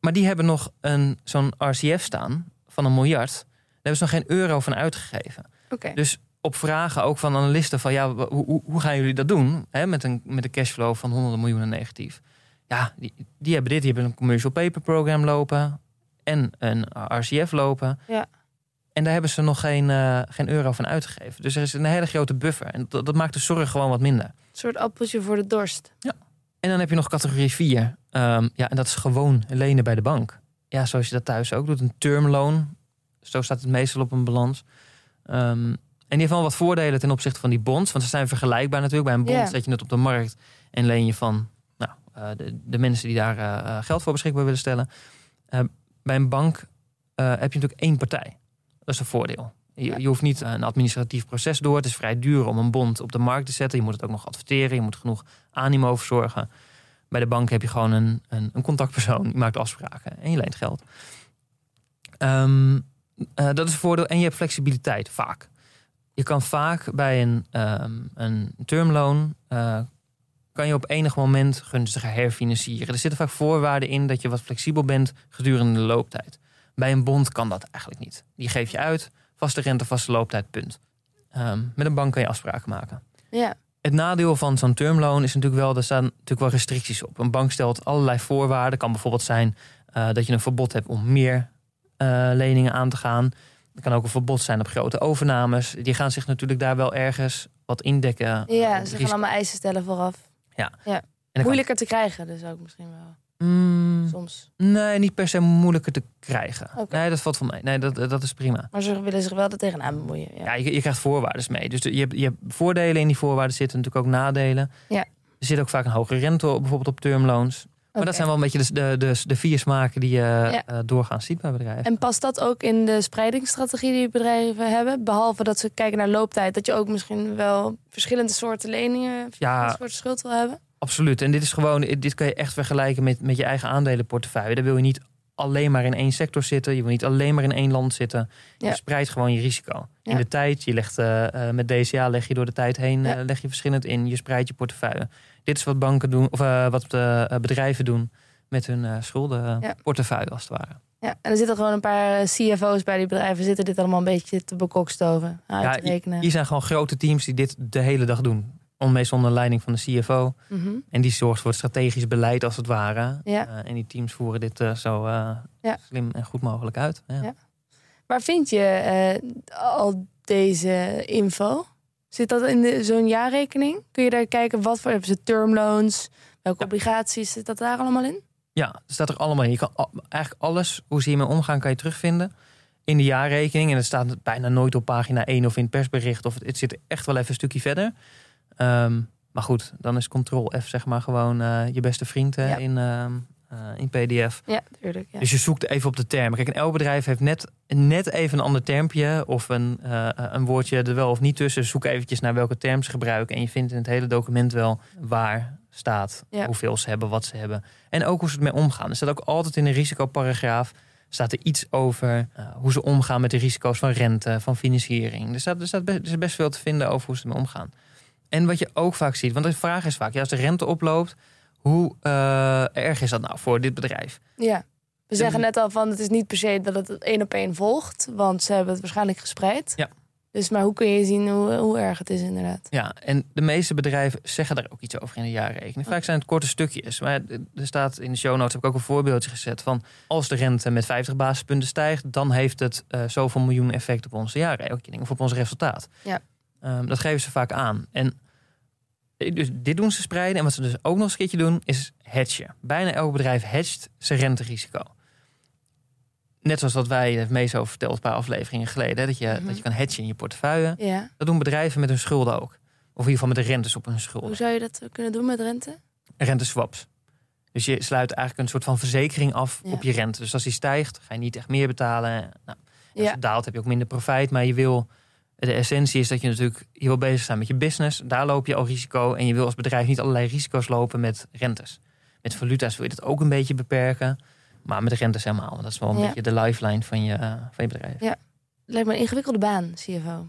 Maar die hebben nog een, zo'n RCF staan van een miljard. Daar hebben ze nog geen euro van uitgegeven. Oké. Dus op vragen ook van analisten van ja, hoe, hoe- gaan jullie dat doen? Hè, met, een, met een cashflow van honderden miljoenen negatief. Ja, die, die hebben dit. Die hebben een commercial paper program lopen en een RCF lopen. Ja. En daar hebben ze nog geen, eh, geen euro van uitgegeven. Dus er is een hele grote buffer. En dat, dat maakt de zorg gewoon wat minder. Een soort appeltje voor de dorst. En dan heb je nog categorie 4. Ehm, ja, en dat is gewoon lenen bij de bank. Ja, zoals je dat thuis ook doet. Een termloan. Zo staat het meestal op een balans. Ehm, en die heeft wel wat voordelen ten opzichte van die bonds. Want ze zijn vergelijkbaar natuurlijk. Bij een bond Ja. zet je het op de markt en leen je van nou, eh, de, de mensen die daar eh, eh, geld voor beschikbaar willen stellen. Bij een bank heb je natuurlijk één partij. Dat is een voordeel. Je, je hoeft niet een administratief proces door. Het is vrij duur om een bond op de markt te zetten. Je moet het ook nog adverteren. Je moet genoeg animo verzorgen. Bij de bank heb je gewoon een, een, een contactpersoon. Die maakt afspraken en je leent geld. Ehm, eh, dat is een voordeel. En je hebt flexibiliteit vaak. Je kan vaak bij een, ehm een termloan... eh, kan je op enig moment gunstiger herfinancieren. Er zitten vaak voorwaarden in dat je wat flexibel bent gedurende de looptijd. Bij een bond kan dat eigenlijk niet. Die geef je uit, vaste rente, vaste looptijd, punt. Ehm, met een bank kan je afspraken maken. Ja. Het nadeel van zo'n termloan is natuurlijk wel, er staan natuurlijk wel restricties op. Een bank stelt allerlei voorwaarden. kan bijvoorbeeld zijn eh, dat je een verbod hebt om meer eh, leningen aan te gaan. Er kan ook een verbod zijn op grote overnames. Die gaan zich natuurlijk daar wel ergens wat indekken. eh, Ja, het ze gaan allemaal eisen stellen vooraf. Dan kan- Moeilijker te krijgen dus ook misschien wel. Mm, Soms. nee, niet per se moeilijker te krijgen. Oké. Nee, dat valt van mij. Nee, dat, dat is prima. Maar ze willen zich wel er tegenaan bemoeien. Ja. Ja, je, je krijgt voorwaarden mee. Dus je hebt, je hebt voordelen in die voorwaarden zitten natuurlijk ook nadelen. Ja. Er zit ook vaak een hogere rente op, bijvoorbeeld op termloans. Maar dat zijn wel een beetje de, de, de, de vier smaken die je Ja. eh, doorgaans ziet bij bedrijven. En past dat ook in de spreidingsstrategie die bedrijven hebben? Behalve dat ze kijken naar looptijd, dat je ook misschien wel verschillende soorten leningen, verschillende Ja. soorten schuld wil hebben? Absoluut. En dit is gewoon, dit kan je echt vergelijken met, met je eigen aandelenportefeuille. Daar wil je niet alleen maar in één sector zitten. Je wil niet alleen maar in één land zitten. Ja. Je spreidt gewoon je risico. In de tijd, je legt eh, eh, met DCA leg je door de tijd heen, eh, leg je verschillend in. Je spreidt je portefeuille. Dit is wat banken doen, of eh, wat eh, bedrijven doen met hun eh schuldenportefeuille als het ware. Ja, en er zitten gewoon een paar eh, CFO's bij die bedrijven, zitten dit allemaal een beetje te bekokstoven, uit Ja, te rekenen. Hier zijn gewoon grote teams die dit de hele dag doen. On- Meestal onder leiding van de CFO. Mhm. En die zorgt voor het strategisch beleid als het ware. Ja. Eh, en die teams voeren dit eh, zo eh, Ja. slim en goed mogelijk uit. Ja. Ja. Waar vind je eh, al deze info? Zit dat in de- zo'n jaarrekening? Kun je daar kijken wat voor hebben ze termloans, welke Ja. obligaties zit dat daar allemaal in? Ja, staat er allemaal in. Je kan eigenlijk alles, hoe ze hiermee omgaan, kan je terugvinden in de jaarrekening. En het staat bijna nooit op pagina 1 of in het persbericht. Of het, zit echt wel even een stukje verder. Ehm, maar goed, dan is Ctrl-F zeg maar gewoon eh, je beste vriend Ja. in, ehm, eh, in PDF. Ja, tuurlijk. Ja. Dus je zoekt even op de termen. Kijk, en elk bedrijf heeft net, net even een ander termpje of een, eh, een woordje er wel of niet tussen. Zoek eventjes naar welke term ze gebruiken. En je vindt in het hele document wel waar staat, Ja. hoeveel ze hebben, wat ze hebben. En ook hoe ze ermee omgaan. Er staat ook altijd in de risicoparagraaf staat er iets over eh, hoe ze omgaan met de risico's van rente, van financiering. Er, staat, er, staat best, er is best veel te vinden over hoe ze ermee omgaan. En wat je ook vaak ziet, want de vraag is vaak, ja, als de rente oploopt, hoe eh, erg is dat nou voor dit bedrijf? Ja. We zeggen net al van het is niet per se dat het één op één volgt, want ze hebben het waarschijnlijk gespreid. Ja. Dus maar hoe kun je zien hoe, hoe erg het is inderdaad? Ja, en de meeste bedrijven zeggen daar ook iets over in de jaarrekening. Vaak zijn het korte stukjes. Maar er staat in de show notes heb ik ook een voorbeeldje gezet van als de rente met 50 basispunten stijgt, dan heeft het eh, zoveel miljoen effect op onze jaarrekening of op ons resultaat. Ja. Ehm, dat geven ze vaak aan. En dus dit doen ze spreiden. En wat ze dus ook nog eens een keertje doen, is hedgen. Bijna elk bedrijf hedgt zijn renterisico. Net zoals dat wij, het meest over verteld een paar afleveringen geleden, hè, dat, je, Mhm. dat je kan hedgen in je portefeuille. Ja. Dat doen bedrijven met hun schulden ook. Of in ieder geval met de rentes op hun schulden. Hoe zou je dat kunnen doen met rente? Renteswaps. Dus je sluit eigenlijk een soort van verzekering af Ja. op je rente. Dus als die stijgt, ga je niet echt meer betalen. Nou, als Ja. het daalt, heb je ook minder profijt. Maar je wil, de essentie is dat je natuurlijk je wil bezig zijn met je business. Daar loop je al risico. En je wil als bedrijf niet allerlei risico's lopen met rentes. Met valuta's wil je dat ook een beetje beperken. Maar met de rentes helemaal. Want dat is wel een Ja. beetje de lifeline van je, van je bedrijf. Lijkt me een ingewikkelde baan, CFO.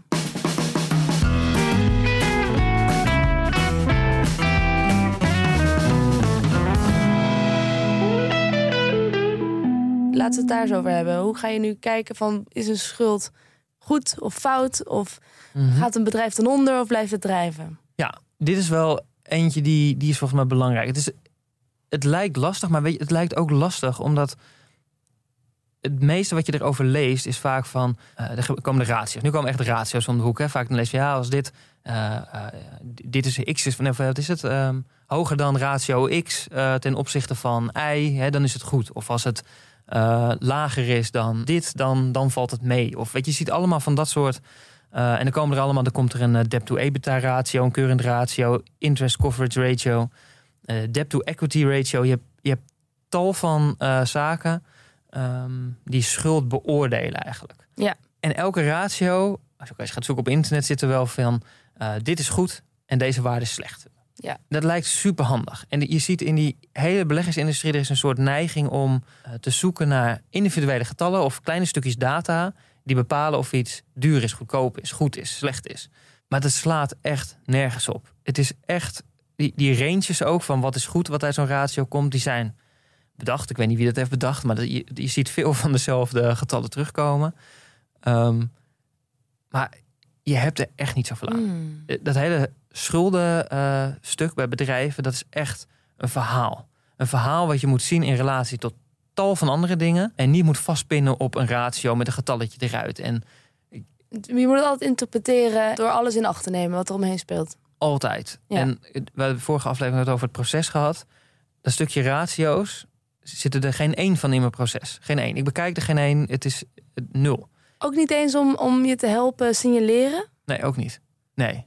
Laten we het daar eens over hebben. Hoe ga je nu kijken van is een schuld goed of fout? Of Mhm. gaat een bedrijf ten onder of blijft het drijven? Ja, dit is wel eentje die, die is volgens mij belangrijk. Het, is, het lijkt lastig, maar weet je, het lijkt ook lastig omdat het meeste wat je erover leest is vaak van, eh er komen de ratio's. Nu komen echt de ratio's om de hoek. Hè. Vaak dan lees je, ja, als dit, eh, dit is x, is, of wat is het, Ehm, hoger dan ratio x ten opzichte van y, hè, dan is het goed. Of als het eh, lager is dan dit, dan, dan valt het mee. Of weet je, je ziet allemaal van dat soort eh, en dan komen er allemaal, dan komt er een eh, debt-to-EBITDA ratio, een current ratio, interest coverage ratio, debt-to-equity ratio. Je hebt, je hebt tal van zaken ehm, die schuld beoordelen eigenlijk. Ja. En elke ratio, als je gaat zoeken op internet, zit er wel van, dit is goed en deze waarde is slecht. Ja. Dat lijkt super handig. En je ziet in die hele beleggersindustrie, er is een soort neiging om eh, te zoeken naar individuele getallen of kleine stukjes data die bepalen of iets duur is, goedkoop is, goed is, slecht is. Maar dat slaat echt nergens op. Het is echt, die, die ranges ook van wat is goed, wat uit zo'n ratio komt, die zijn bedacht. Ik weet niet wie dat heeft bedacht, maar dat, je, je ziet veel van dezelfde getallen terugkomen. Ehm, maar je hebt er echt niet zoveel aan. Hmm. Eh, Dat hele schuldenstuk bij bedrijven, dat is echt een verhaal. Een verhaal wat je moet zien in relatie tot tal van andere dingen. En niet moet vastpinnen op een ratio met een getalletje eruit. En Je moet het altijd interpreteren door alles in acht te nemen wat er omheen speelt. Altijd. Ja. En we hebben de vorige aflevering het over het proces gehad. Dat stukje ratio's zitten er geen één van in mijn proces. Geen één. Ik bekijk er geen één. Het is eh, nul. Ook niet eens om, om je te helpen signaleren. Nee, ook niet. Nee.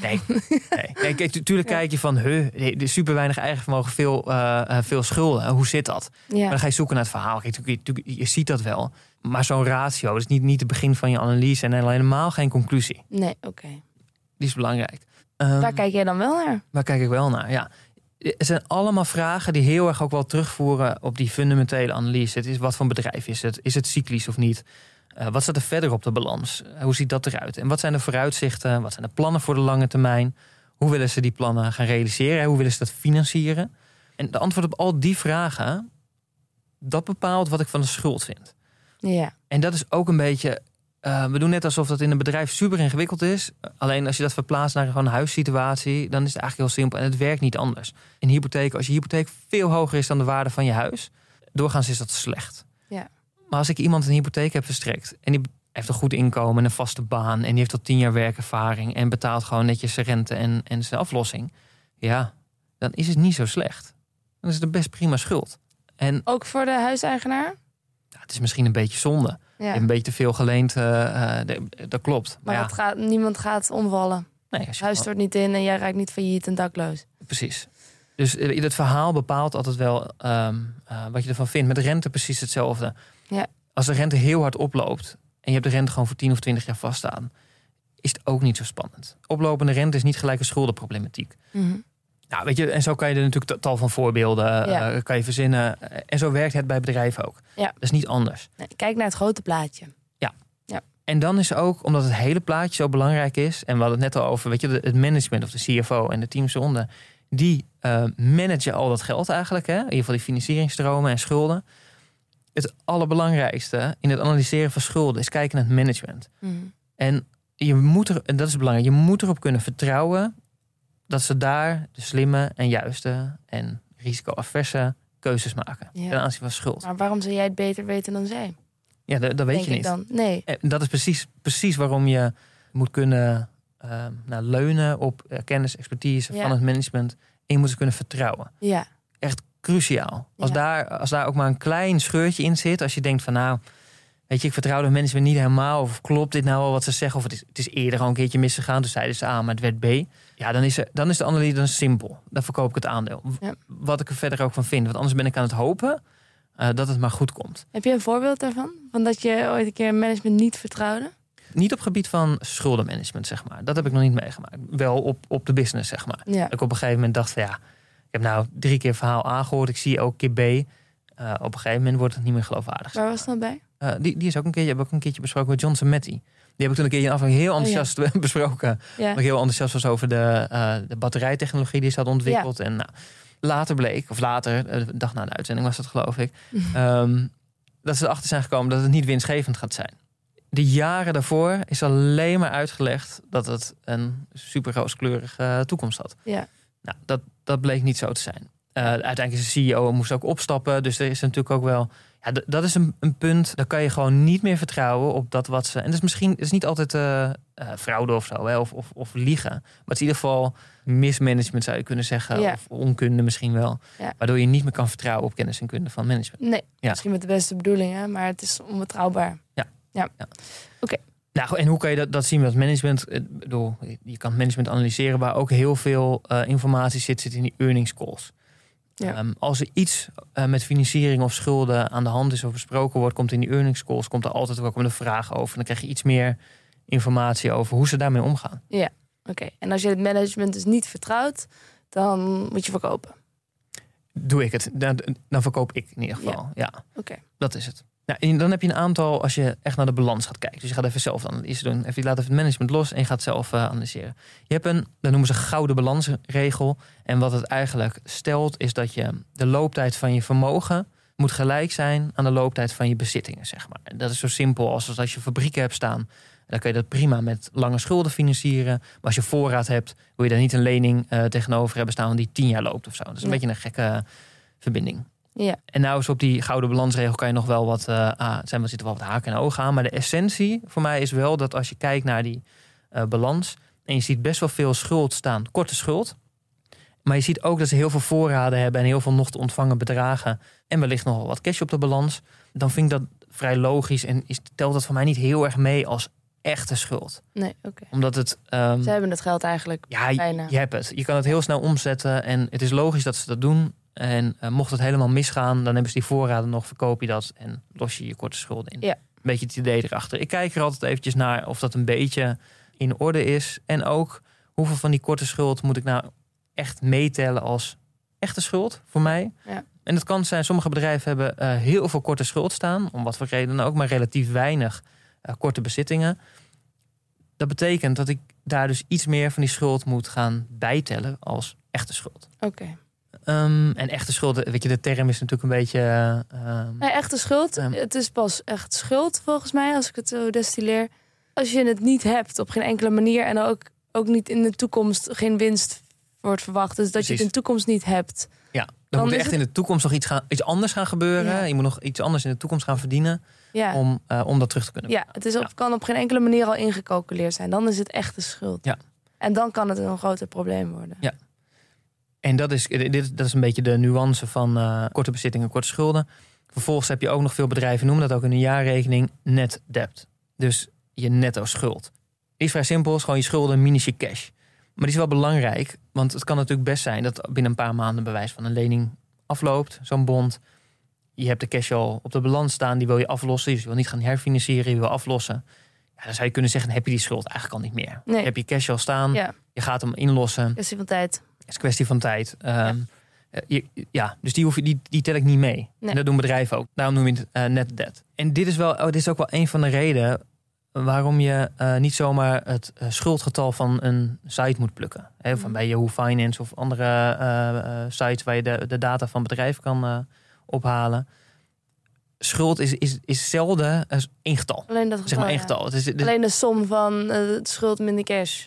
Nee. nee. nee kijk, kijk je van, huh, er is super weinig eigen vermogen, veel, eh, eh, veel schulden. Hoe zit dat? Maar dan ga je zoeken naar het verhaal. Kijk, je, ziet dat wel. Maar zo'n ratio, dat is niet, niet het begin van je analyse en helemaal geen conclusie. Nee, oké. Die is belangrijk. Ehm, Waar kijk jij dan wel naar? Waar kijk ik wel naar? Ja. Er zijn allemaal vragen die heel erg ook wel terugvoeren op die fundamentele analyse. Het is wat voor bedrijf is het? Is het cyclisch of niet? Eh, wat staat er verder op de balans? Eh, hoe ziet dat eruit? En wat zijn de vooruitzichten? Wat zijn de plannen voor de lange termijn? Hoe willen ze die plannen gaan realiseren? Hoe willen ze dat financieren? En de antwoord op al die vragen, dat bepaalt wat ik van de schuld vind. Ja. En dat is ook een beetje. eh, we doen net alsof dat in een bedrijf super ingewikkeld is. Alleen als je dat verplaatst naar gewoon een huissituatie, dan is het eigenlijk heel simpel en het werkt niet anders. In hypotheek, als je hypotheek veel hoger is dan de waarde van je huis, doorgaans is dat slecht. Maar als ik iemand een hypotheek heb verstrekt en die heeft een goed inkomen en een vaste baan en die heeft al tien jaar werkervaring en betaalt gewoon netjes zijn rente en, en zijn aflossing, ja, dan is het niet zo slecht. Dan is het een best prima schuld. En Ook voor de huiseigenaar? ja, het is misschien een beetje zonde. Ja. een beetje te veel geleend, eh, eh, dat klopt. Maar, Maar ja, het gaat, niemand gaat omvallen. nee, als Het je huis stort niet in en jij raakt niet failliet en dakloos. precies. Dus eh, het verhaal bepaalt altijd wel ehm, eh, wat je ervan vindt. Met rente precies hetzelfde. Ja. Als de rente heel hard oploopt en je hebt de rente gewoon voor 10 of 20 jaar vaststaan, is het ook niet zo spannend. Oplopende rente is niet gelijk een schuldenproblematiek. Mhm. Nou, weet je, en zo kan je er natuurlijk tal van voorbeelden eh, Ja. kan je verzinnen. En zo werkt het bij bedrijven ook. Ja. Dat is niet anders. Nee, kijk naar het grote plaatje. En dan is ook, omdat het hele plaatje zo belangrijk is, en we hadden het net al over, weet je, het management of de CFO en de teams eronder, die eh, managen al dat geld eigenlijk, hè? in ieder geval die financieringsstromen en schulden. Het allerbelangrijkste in het analyseren van schulden is kijken naar het management. Mhm. En je moet er, en dat is belangrijk, je moet erop kunnen vertrouwen dat ze daar de slimme en juiste en risicoaverse keuzes maken Ja. ten aanzien van schuld. Maar waarom zou jij het beter weten dan zij? Ja, dat, dat weet denk je ik niet. dan. Nee. En dat is precies, precies waarom je moet kunnen eh, nou, leunen op eh, kennis, expertise Ja. van het management. En je moet ze kunnen vertrouwen. Ja. Echt cruciaal. Als, Ja. daar, als daar ook maar een klein scheurtje in zit, als je denkt van nou, weet je, ik vertrouw de management niet helemaal. Of klopt dit nou wel wat ze zeggen? Of het is, het is eerder al een keertje misgegaan. Dus zeiden ze A, maar het werd B. Ja, dan is, er, dan is de analyse dan simpel. Dan verkoop ik het aandeel. Ja. Wat ik er verder ook van vind. Want anders ben ik aan het hopen eh, dat het maar goed komt. Heb je een voorbeeld daarvan? Van dat je ooit een keer management niet vertrouwde? Niet op gebied van schuldenmanagement, zeg maar. Dat heb ik nog niet meegemaakt. Wel op, op de business, zeg maar. Ja. Ik op een gegeven moment dacht van ja, heb nou drie keer verhaal A gehoord. Ik zie ook keer B. Eh, op een gegeven moment wordt het niet meer geloofwaardig. Waar was dan bij? Eh, die, die is ook een keertje, heb ik ook een keertje besproken met Johnson Matty. Die heb ik toen een keer in aflevering heel enthousiast besproken. Ja. Omdat ik heel enthousiast was over de, eh, de batterijtechnologie die ze had ontwikkeld. En nou, later bleek, of later, de dag na de uitzending was dat geloof ik, ehm, dat ze erachter zijn gekomen dat het niet winstgevend gaat zijn. De jaren daarvoor is alleen maar uitgelegd dat het een super rooskleurige eh, toekomst had. Ja. Nou, dat, dat bleek niet zo te zijn. Eh, uiteindelijk is de CEO moest ook opstappen. Dus er is natuurlijk ook wel. Ja, dat is een, een punt. Daar kan je gewoon niet meer vertrouwen op dat wat ze. En dat is misschien is niet altijd eh, eh, fraude of zo, hè, of, of, of liegen. Maar het is in ieder geval mismanagement, zou je kunnen zeggen. Ja. Of onkunde misschien wel. Ja. Waardoor je niet meer kan vertrouwen op kennis en kunde van management. Nee, Ja. misschien met de beste bedoelingen, maar het is onbetrouwbaar. Nou, en hoe kan je dat, dat zien met management? Ik bedoel, je kan management analyseren waar ook heel veel eh, informatie zit, zit in die earnings calls. Ja. Ehm, als er iets eh, met financiering of schulden aan de hand is of besproken wordt, komt in die earnings calls komt er altijd ook een vraag over. Dan krijg je iets meer informatie over hoe ze daarmee omgaan. Oké, en als je het management dus niet vertrouwt, dan moet je verkopen. Doe ik het, dan, dan verkoop ik in ieder geval. Ja, Oké. dat is het. Nou, en dan heb je een aantal, als je echt naar de balans gaat kijken. Dus je gaat even zelf analyse doen. Even, je laat even het management los en je gaat zelf eh, analyseren. Je hebt een, dat noemen ze gouden balansregel. En wat het eigenlijk stelt, is dat je de looptijd van je vermogen moet gelijk zijn aan de looptijd van je bezittingen, zeg maar. En dat is zo simpel als als je fabrieken hebt staan. Dan kun je dat prima met lange schulden financieren. Maar als je voorraad hebt, wil je daar niet een lening eh, tegenover hebben staan die tien jaar loopt of zo. Dat is een beetje een gekke verbinding. Ja. En nou is op die gouden balansregel kan je nog wel wat, uh, ah, zijn, er zitten wel wat haken en ogen aan. Maar de essentie voor mij is wel dat als je kijkt naar die uh, balans en je ziet best wel veel schuld staan, korte schuld. Maar je ziet ook dat ze heel veel voorraden hebben en heel veel nog te ontvangen bedragen. En wellicht nog wel wat cash op de balans. Dan vind ik dat vrij logisch en is, telt dat voor mij niet heel erg mee als echte schuld. Nee, oké. Omdat het. Um, Ze hebben het geld eigenlijk ja, bijna. je hebt het. Je kan het heel snel omzetten en het is logisch dat ze dat doen. En uh, mocht het helemaal misgaan, dan hebben ze die voorraden nog, verkoop je dat en los je je korte schulden in. Ja. Een beetje het idee erachter. Ik kijk er altijd eventjes naar of dat een beetje in orde is. En ook hoeveel van die korte schuld moet ik nou echt meetellen als echte schuld voor mij. Ja. En het kan zijn, sommige bedrijven hebben uh, heel veel korte schuld staan, om wat voor reden ook, maar relatief weinig uh, korte bezittingen. Dat betekent dat ik daar dus iets meer van die schuld moet gaan bijtellen als echte schuld. Oké. Okay. Um, en echte schuld, weet je, de term is natuurlijk een beetje. Uh, nee, echte schuld. Um, het is pas echt schuld volgens mij, als ik het zo destilleer. Als je het niet hebt op geen enkele manier en ook, ook niet in de toekomst geen winst wordt verwacht. Dus dat Precies. je het in de toekomst niet hebt. Ja, dan, dan moet er echt het... in de toekomst nog iets, gaan, iets anders gaan gebeuren. Ja. Je moet nog iets anders in de toekomst gaan verdienen. Ja. Om, uh, om dat terug te kunnen Ja, het is op, ja. kan op geen enkele manier al ingecalculeerd zijn. Dan is het echte schuld. Ja. En dan kan het een groter probleem worden. Ja. En dat is, dit, dat is een beetje de nuance van uh, korte bezittingen, korte schulden. Vervolgens heb je ook nog veel bedrijven, noemen dat ook in een jaarrekening, net debt. Dus je netto schuld. Die is vrij simpel, is gewoon je schulden minus je cash. Maar die is wel belangrijk, want het kan natuurlijk best zijn dat binnen een paar maanden bewijs van een lening afloopt, zo'n bond. Je hebt de cash al op de balans staan, die wil je aflossen. Dus je wil niet gaan herfinancieren, je wil aflossen. Ja, dan zou je kunnen zeggen, heb je die schuld eigenlijk al niet meer. Nee. Je hebt je cash al staan, Ja. je gaat hem inlossen. Kwestie van tijd. Het is kwestie van tijd. Um, je, ja, dus die, hoef je, die, die tel ik niet mee. Nee. En dat doen bedrijven ook. Daarom noem je het uh, net debt. En dit is, wel, oh, dit is ook wel een van de redenen waarom je uh, niet zomaar het uh, schuldgetal van een site moet plukken. Hè, van bij Yahoo Finance of andere sites waar je de, de data van bedrijven kan ophalen. Schuld is, is, is zelden één getal. Alleen dat getal, zeg maar één ja. getal. Het is, het is, Alleen de som van het schuld minder cash.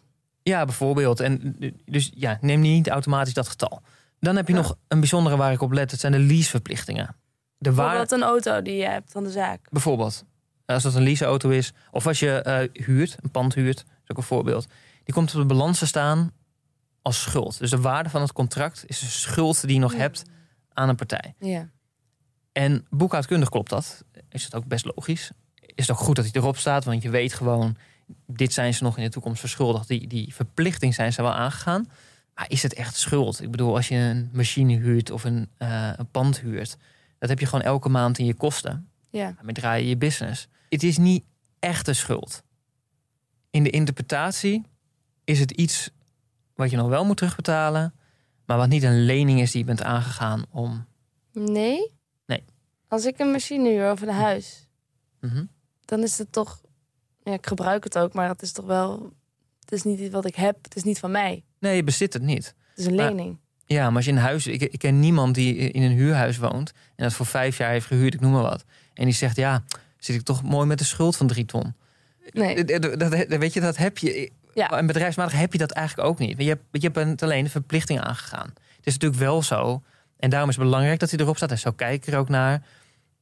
Ja, bijvoorbeeld. En dus ja, neem niet automatisch dat getal. Dan heb je Ja. nog een bijzondere waar ik op let. Dat zijn de leaseverplichtingen. De waar, Bijvoorbeeld een auto die je hebt van de zaak. bijvoorbeeld, als dat een leaseauto is, of als je eh, huurt, een pand huurt, dat is ook een voorbeeld. Die komt op de balans te staan als schuld. Dus de waarde van het contract is de schuld die je nog Ja. hebt aan een partij. Ja. En boekhoudkundig klopt dat. Is het ook best logisch. Is het ook goed dat hij erop staat, want je weet gewoon, dit zijn ze nog in de toekomst verschuldigd. Die, die verplichting zijn ze wel aangegaan. Maar is het echt schuld? Ik bedoel, als je een machine huurt of een, eh, een pand huurt, dat heb je gewoon elke maand in je kosten. Ja. Daarmee draai je je business. Het is niet echte schuld. In de interpretatie is het iets wat je nog wel moet terugbetalen, maar wat niet een lening is die je bent aangegaan om. Nee? Nee. Als ik een machine huur of een huis, Mhm. dan is het toch... Ja, ik gebruik het ook, maar het is toch wel... Het is niet wat ik heb, het is niet van mij. Nee, je bezit het niet. Het is een Maar- lening. Ja, maar als je in huis. Ik, ik ken niemand die in een huurhuis woont. en dat voor vijf jaar heeft gehuurd, ik noem maar wat. En die zegt: Ja, zit ik toch mooi met de schuld van drie ton. Nee. Dat, dat, dat- weet je, dat heb je. Ja. En bedrijfsmatig heb je dat eigenlijk ook niet. Je hebt, je hebt alleen de verplichting aangegaan. Het is natuurlijk wel zo. En daarom is het belangrijk dat hij erop staat. En zo kijken er ook naar.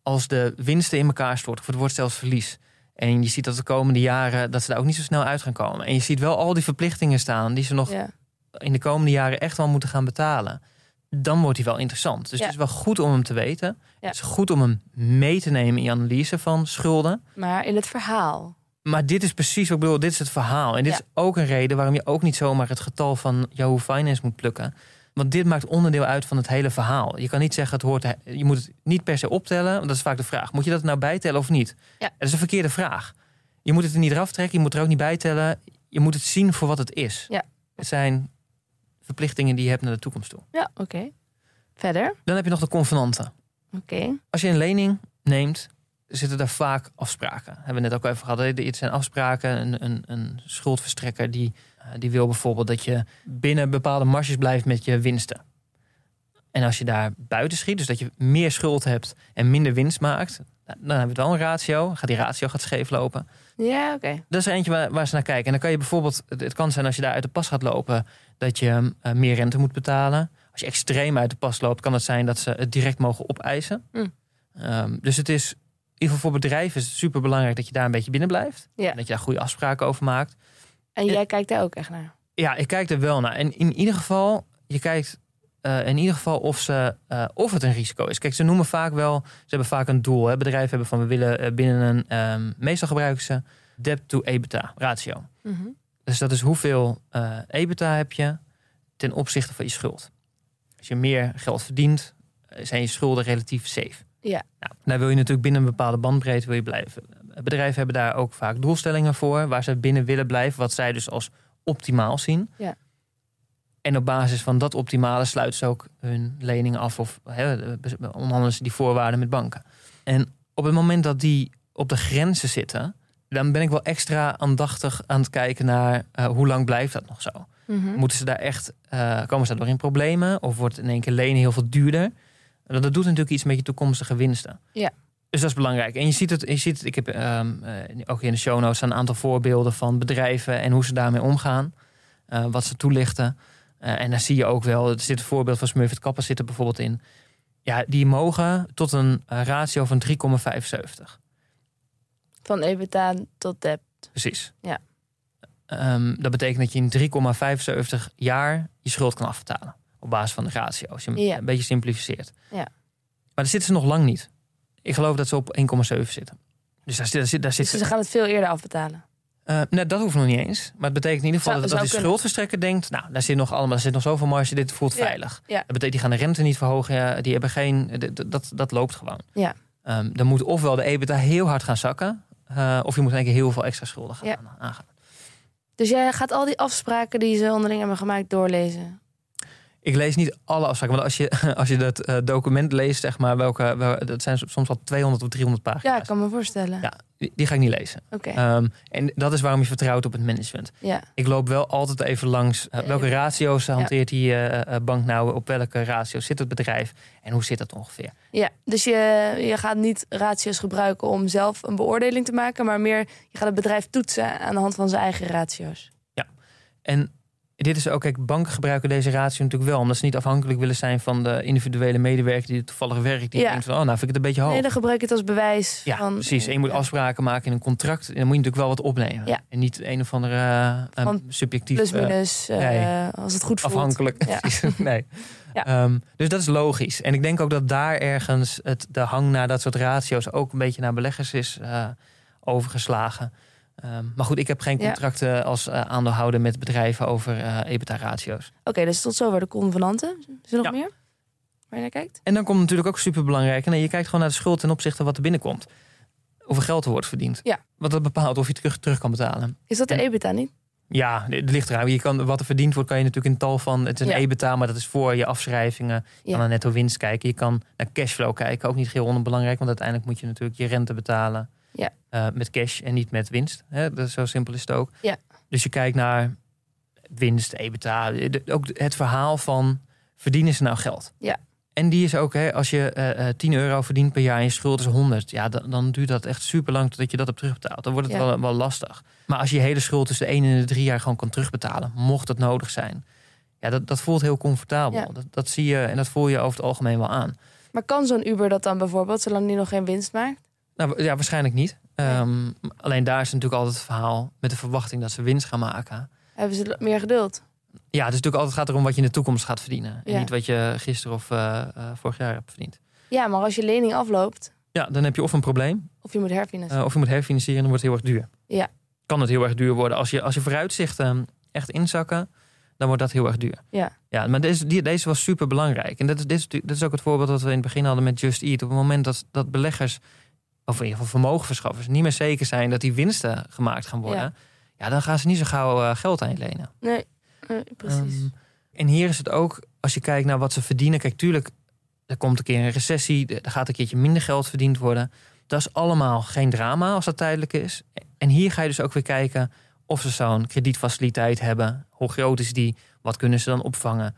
Als de winsten in elkaar storten, of het wordt zelfs verlies. En je ziet dat de komende jaren dat ze daar ook niet zo snel uit gaan komen. En je ziet wel al die verplichtingen staan die ze nog Ja. in de komende jaren echt wel moeten gaan betalen. Dan wordt hij wel interessant. Dus Ja. het is wel goed om hem te weten. Ja. Het is goed om hem mee te nemen in je analyse van schulden. Maar in het verhaal. Maar dit is precies wat ik bedoel. Dit is het verhaal. En dit is ook een reden waarom je ook niet zomaar het getal van Yahoo Finance moet plukken. Want dit maakt onderdeel uit van het hele verhaal. Je kan niet zeggen, het hoort, je moet het niet per se optellen. Want dat is vaak de vraag. Moet je dat nou bijtellen of niet? Ja. Dat is een verkeerde vraag. Je moet het er niet eraf trekken. Je moet er ook niet bijtellen. Je moet het zien voor wat het is. Ja. Het zijn verplichtingen die je hebt naar de toekomst toe. Ja, oké. Verder? Dan heb je nog de convenanten. Oké. Als je een lening neemt, zitten daar vaak afspraken. Hebben we net ook even gehad. Het zijn afspraken. Een, een, een schuldverstrekker die, eh, die wil bijvoorbeeld dat je binnen bepaalde marges blijft met je winsten. En als je daar buiten schiet, dus dat je meer schuld hebt en minder winst maakt, nou, dan hebben we wel een ratio. Gaat die ratio gaat scheef lopen. Ja, oké. Dat is er eentje waar, waar ze naar kijken. En dan kan je bijvoorbeeld, het het kan zijn als je daar uit de pas gaat lopen, dat je eh, meer rente moet betalen. Als je extreem uit de pas loopt, kan het zijn dat ze het direct mogen opeisen. Mm. Ehm, dus het is, ieder geval voor bedrijven is het super belangrijk dat je daar een beetje binnen blijft. Ja. En dat je daar goede afspraken over maakt. En jij kijkt daar ook echt naar. Ja, ik kijk er wel naar. En in ieder geval, je kijkt eh, in ieder geval of, ze, eh, of het een risico is. Kijk, ze noemen vaak wel, ze hebben vaak een doel. Hè. Bedrijven hebben van we willen eh, binnen een, ehm, meestal gebruiken ze debt to EBITDA ratio. Mhm. Dus dat is hoeveel eh EBITDA heb je ten opzichte van je schuld. Als je meer geld verdient, eh, zijn je schulden relatief safe. Ja. Nou, daar wil je natuurlijk binnen een bepaalde bandbreedte wil je blijven. Bedrijven hebben daar ook vaak doelstellingen voor, waar ze binnen willen blijven, wat zij dus als optimaal zien. Ja. En op basis van dat optimale sluiten ze ook hun leningen af of onderhandelen ze die voorwaarden met banken. En op het moment dat die op de grenzen zitten, dan ben ik wel extra aandachtig aan het kijken naar eh, hoe lang blijft dat nog zo. Mhm. Moeten ze daar echt, eh, komen ze daardoor in problemen? Of wordt in één keer lenen heel veel duurder? Dat, dat doet natuurlijk iets met je toekomstige winsten. Ja. Dus dat is belangrijk. En je ziet het, je ziet het ik heb ehm, eh, ook in de show notes een aantal voorbeelden van bedrijven en hoe ze daarmee omgaan. eh, wat ze toelichten. Eh, en daar zie je ook wel, er zit een voorbeeld van Smurfit Kappa zit er bijvoorbeeld in. Ja, die mogen tot een ratio van 3,75. Van EBITDA tot debt. Precies. Ja. Ehm, dat betekent dat je in 3,75 jaar je schuld kan afbetalen. Op basis van de ratio. Als je hem Ja. een beetje simplificeert. Ja. Maar daar zitten ze nog lang niet. Ik geloof dat ze op 1,7 zitten. Dus daar daar daar Dus ze gaan het veel eerder afbetalen. eh, nee, dat hoeft nog niet eens. Maar het betekent in ieder geval Zou- dat, dat zou die kunnen. schuldverstrekker denkt... nou, daar zit nog allemaal, daar zit nog zoveel marge, dit voelt Ja, veilig. ja. Dat betekent, die gaan de rente niet verhogen. ja, Die hebben geen, dat, dat loopt gewoon. Ja. Ehm, dan moet ofwel de EBITDA heel hard gaan zakken... eh, of je moet in één keer heel veel extra schulden gaan Ja. aangaan. Dus jij gaat al die afspraken die ze onderling hebben gemaakt doorlezen. Ik lees niet alle afspraken. Want als je, als je dat eh, document leest, zeg maar, welke, wel, dat zijn soms al 200 of 300 Ja, pagina's. ik kan me voorstellen. Ja. Die, die ga ik niet lezen. Oké. Ehm, en dat is waarom je vertrouwt op het management. ja. Ik loop wel altijd even langs eh, welke ratio's hanteert die eh, bank nou, op welke ratio's zit het bedrijf en hoe zit dat ongeveer. ja, dus je, je gaat niet ratio's gebruiken om zelf een beoordeling te maken, maar meer je gaat het bedrijf toetsen aan de hand van zijn eigen ratio's. En dit is ook, kijk, banken gebruiken deze ratio natuurlijk wel, omdat ze niet afhankelijk willen zijn van de individuele medewerker die toevallig werkt. Die Ja. denkt van, oh, nou vind ik het een beetje hoog. Nee, dan gebruik je het als bewijs. ja, van, precies. En je moet ja, afspraken maken in een contract. En dan moet je natuurlijk wel wat opnemen. Ja. En niet een of andere eh, Van subjectief Plus eh, minus, eh, nee. als het goed voelt. afhankelijk. Nee. Ja. Ehm, dus dat is logisch. En ik denk ook dat daar ergens het, de hang naar dat soort ratio's ook een beetje naar beleggers is overgeslagen. Ehm, maar goed, ik heb geen Ja. contracten als eh, aandeelhouder met bedrijven over eh EBITDA-ratio's. Oké, dus tot zover de convenanten. Is er nog Ja. meer? Waar je naar kijkt? En dan komt natuurlijk ook super belangrijk. Nee, je kijkt gewoon naar de schuld ten opzichte van wat er binnenkomt. Hoeveel geld er wordt verdiend. Ja. Want dat bepaalt of je terug, terug kan betalen. Is dat de En- EBITDA niet? Ja, het ligt eraan. Je kan, wat er verdiend wordt, kan je natuurlijk in tal van. Het is een Ja. EBITDA, maar dat is voor je afschrijvingen. Je Ja. kan naar netto winst kijken. Je kan naar cashflow kijken. Ook niet heel onbelangrijk, want uiteindelijk moet je natuurlijk je rente betalen. Ja. eh, met cash en niet met winst. Hè? Dat is, zo simpel is het ook. Ja. Dus je kijkt naar winst, EBITDA. de- Ook het verhaal van verdienen ze nou geld? Ja. En die is ook, hè, als je eh, eh, 10 euro verdient per jaar en je schuld is 100, ja, dan, dan duurt dat echt super lang totdat je dat hebt terugbetaald. Dan wordt het Ja. wel, wel lastig. Maar als je je hele schuld tussen de 1 en de 3 jaar gewoon kan terugbetalen, mocht het nodig zijn, ja, dat, dat voelt heel comfortabel. Ja. Dat, dat zie je en dat voel je over het algemeen wel aan. Maar kan zo'n Uber dat dan bijvoorbeeld, zolang die nog geen winst maakt? Nou, ja, waarschijnlijk niet. Ehm, alleen daar is natuurlijk altijd het verhaal met de verwachting dat ze winst gaan maken. Hebben ze meer geduld? Ja, het is natuurlijk altijd gaat erom wat je in de toekomst gaat verdienen. En niet wat je gisteren of eh, eh, vorig jaar hebt verdiend. Ja, maar als je lening afloopt, Ja, dan heb je of een probleem, of je moet herfinancieren. eh, of je moet herfinancieren en dan wordt het heel erg duur. Ja. Kan het heel erg duur worden. Als je, als je vooruitzichten echt inzakken, dan wordt dat heel erg duur. Ja. Ja, maar deze, die, deze was super belangrijk. En dat is, dit, is, dit is ook het voorbeeld dat we in het begin hadden met Just Eat. Op het moment dat, dat beleggers, of in ieder geval vermogenverschaffers, niet meer zeker zijn dat die winsten gemaakt gaan worden. Ja, Ja. dan gaan ze niet zo gauw eh, geld aan je lenen. Nee, nee, precies. Ehm, en hier is het ook, als je kijkt naar wat ze verdienen. Kijk, tuurlijk, er komt een keer een recessie. Er gaat een keertje minder geld verdiend worden. Dat is allemaal geen drama als dat tijdelijk is. En hier ga je dus ook weer kijken of ze zo'n kredietfaciliteit hebben. Hoe groot is die? Wat kunnen ze dan opvangen?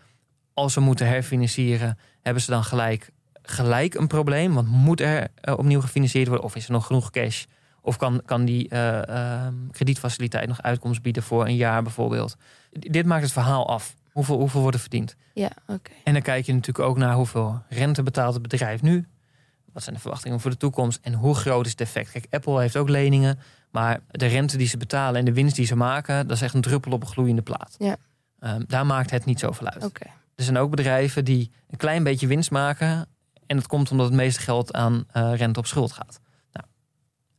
Als ze moeten herfinancieren, hebben ze dan gelijk, gelijk een probleem? Want moet er eh, opnieuw gefinancierd worden? Of is er nog genoeg cash? Of kan, kan die eh, ehm, kredietfaciliteit nog uitkomst bieden voor een jaar bijvoorbeeld? D- Dit maakt het verhaal af. Hoeveel, hoeveel wordt er verdiend? Ja, oké. En dan kijk je natuurlijk ook naar hoeveel rente betaalt het bedrijf nu. Wat zijn de verwachtingen voor de toekomst? En hoe groot is het effect? Kijk, Apple heeft ook leningen. Maar de rente die ze betalen en de winst die ze maken... dat is echt een druppel op een gloeiende plaat. Ja. Ehm, daar maakt het niet zoveel uit. Oké. Er zijn ook bedrijven die een klein beetje winst maken. En dat komt omdat het meeste geld aan eh, rente op schuld gaat. Nou,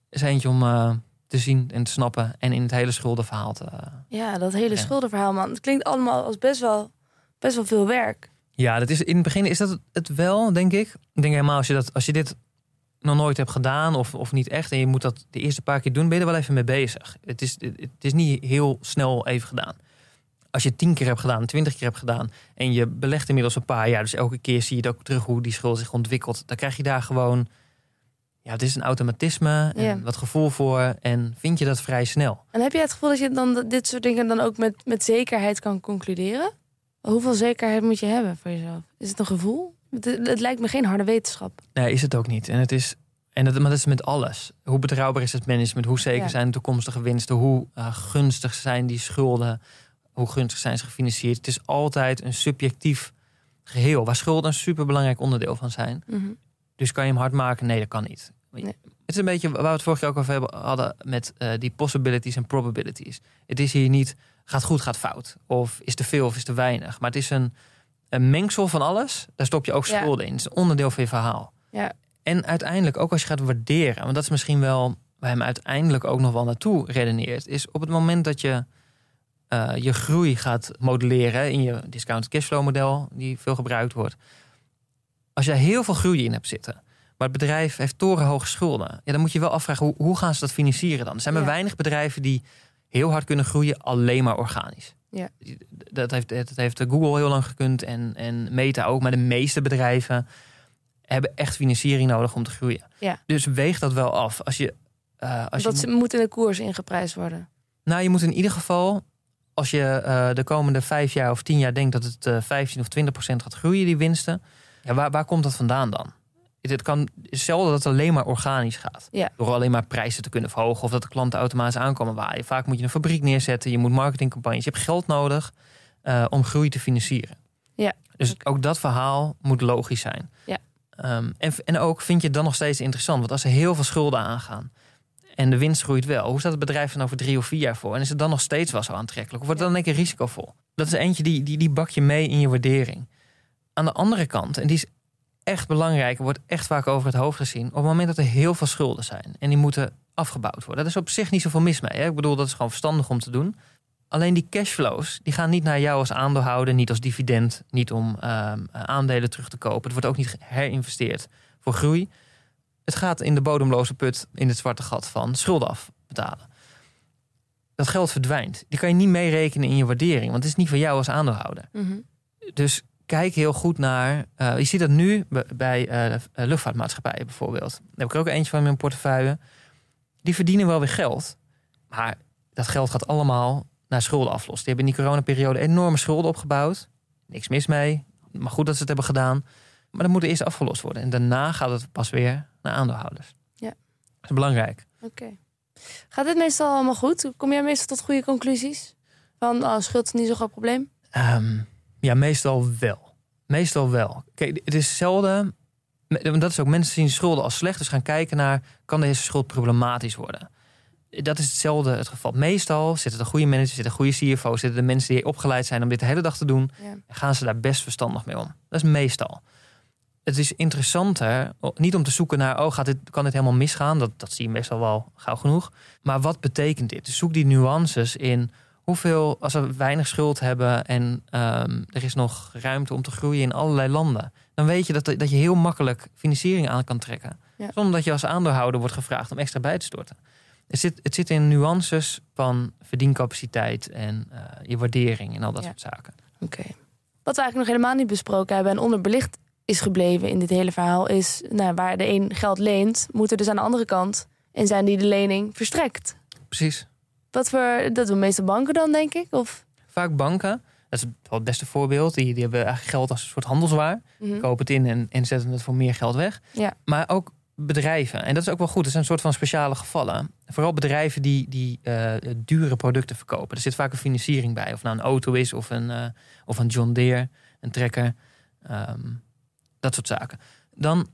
is eentje om eh, te zien en te snappen. En in het hele schuldenverhaal te... Ja, dat hele schuldenverhaal, man. Het klinkt allemaal als best wel, best wel veel werk. Ja, dat is, in het begin is dat het wel, denk ik. Ik denk helemaal als je, dat, als je dit nog nooit hebt gedaan of, of niet echt... en je moet dat de eerste paar keer doen, ben je er wel even mee bezig. Het is, het, het is niet heel snel even gedaan. Als je tien keer hebt gedaan, twintig keer hebt gedaan... en je belegt inmiddels een paar jaar... dus elke keer zie je het ook terug hoe die schuld zich ontwikkelt... dan krijg je daar gewoon... Ja, het is een automatisme en wat gevoel voor... en vind je dat vrij snel. En heb je het gevoel dat je dan dat dit soort dingen dan ook met, met zekerheid kan concluderen? Hoeveel zekerheid moet je hebben voor jezelf? Is het een gevoel? Het, het lijkt me geen harde wetenschap. Nee, is het ook niet. En het is, en het, maar dat is met alles. Hoe betrouwbaar is het management? Hoe zeker Ja. zijn de toekomstige winsten? Hoe eh, gunstig zijn die schulden? Hoe gunstig zijn ze gefinancierd? Het is altijd een subjectief geheel, waar schulden een superbelangrijk onderdeel van zijn. Mhm. Dus kan je hem hard maken? Nee, dat kan niet. Nee. Het is een beetje waar we het vorige keer ook over hebben- hadden met eh, die possibilities en probabilities. Het is hier niet gaat goed, gaat fout. Of is te veel of is te weinig. Maar het is een, een mengsel van alles. Daar stop je ook Ja. schulden in. Het is een onderdeel van je verhaal. Ja. En uiteindelijk, ook als je gaat waarderen, want dat is misschien wel waar hem uiteindelijk ook nog wel naartoe redeneert, is op het moment dat je eh, je groei gaat modelleren in je discounted cashflow model, die veel gebruikt wordt. Als je heel veel groei in hebt zitten, maar het bedrijf heeft torenhoge schulden, ja, dan moet je wel afvragen hoe, hoe gaan ze dat financieren dan? Er zijn maar Ja. weinig bedrijven die heel hard kunnen groeien alleen maar organisch. Ja. Dat, heeft, dat heeft Google heel lang gekund en, en Meta ook, maar de meeste bedrijven hebben echt financiering nodig om te groeien. Ja. Dus weeg dat wel af. Als je, eh, als dat je, ze moet in de koers ingeprijsd worden. nou, je moet in ieder geval, als je eh, de komende vijf jaar of tien jaar denkt dat het eh 15 of 20 procent gaat groeien, die winsten, ja, waar, waar komt dat vandaan dan? Het kan zelden dat het alleen maar organisch gaat. Ja. Door alleen maar prijzen te kunnen verhogen of dat de klanten automatisch aankomen waaien. Vaak moet je een fabriek neerzetten, je moet marketingcampagnes, je hebt geld nodig eh, om groei te financieren. Ja. Dus ook dat verhaal moet logisch zijn. Ja. Ehm, en, en ook vind je het dan nog steeds interessant, want als er heel veel schulden aangaan en de winst groeit wel, hoe staat het bedrijf nou over drie of vier jaar voor? En is het dan nog steeds wel zo aantrekkelijk? Of wordt het dan een keer risicovol? Dat is eentje die, die, die bak je mee in je waardering. Aan de andere kant, en die is echt belangrijk, wordt echt vaak over het hoofd gezien. Op het moment dat er heel veel schulden zijn en die moeten afgebouwd worden. Dat is op zich niet zoveel mis mee. Hè? Ik bedoel, dat is gewoon verstandig om te doen. Alleen die cashflows, die gaan niet naar jou als aandeelhouder, niet als dividend, niet om ehm, aandelen terug te kopen. Het wordt ook niet herinvesteerd voor groei. Het gaat in de bodemloze put, in het zwarte gat van schulden afbetalen. Dat geld verdwijnt. Die kan je niet meerekenen in je waardering, want het is niet van jou als aandeelhouder. Mhm. Dus kijk heel goed naar. eh, je ziet dat nu bij- eh, eh, luchtvaartmaatschappijen bijvoorbeeld. Daar heb ik er ook eentje van in mijn portefeuille. Die verdienen wel weer geld. Maar dat geld gaat allemaal naar schulden aflossen. Die hebben in die coronaperiode enorme schulden opgebouwd. Niks mis mee. Maar goed dat ze het hebben gedaan. Maar dat moet eerst afgelost worden. En daarna gaat het pas weer naar aandeelhouders. Ja. Dat is belangrijk. Oké. Gaat dit meestal allemaal goed? Kom jij meestal tot goede conclusies? Van oh, schuld is niet zo'n groot probleem? Ehm, ja, meestal wel. Meestal wel. Kijk, het is zelden. want Dat is ook mensen zien schulden als slecht. Dus gaan kijken naar kan deze schuld problematisch worden. Dat is hetzelfde het geval. Meestal zitten er goede managers, zitten goede CFO's, zitten de mensen die opgeleid zijn om dit de hele dag te doen. Ja. Gaan ze daar best verstandig mee om. Dat is meestal. Het is interessanter, niet om te zoeken naar, oh, gaat dit, kan dit helemaal misgaan? Dat, dat zie je meestal wel gauw genoeg. Maar wat betekent dit? Dus zoek die nuances in hoeveel, als we weinig schuld hebben en ehm, er is nog ruimte om te groeien in allerlei landen, dan weet je dat, dat je heel makkelijk financiering aan kan trekken. Ja. Zonder dat je als aandeelhouder wordt gevraagd om extra bij te storten. Het zit, het zit in nuances van verdiencapaciteit en eh, je waardering en al dat Ja. soort zaken. Oké. Wat we eigenlijk nog helemaal niet besproken hebben en onderbelicht is gebleven in dit hele verhaal, is nou, waar de een geld leent, moet er dus aan de andere kant en zijn die de lening verstrekt. Precies. Wat voor, dat doen meestal banken dan, denk ik? Of, Vaak banken, dat is wel het beste voorbeeld, die, die hebben eigenlijk geld als een soort handelswaar. Mhm. kopen het in en, en zetten het voor meer geld weg. Ja. Maar ook bedrijven, en dat is ook wel goed, het zijn een soort van speciale gevallen. Vooral bedrijven die, die eh, dure producten verkopen. Er zit vaak een financiering bij. Of nou een auto is of een, eh, of een John Deere, een trekker. ehm, dat soort zaken. Dan,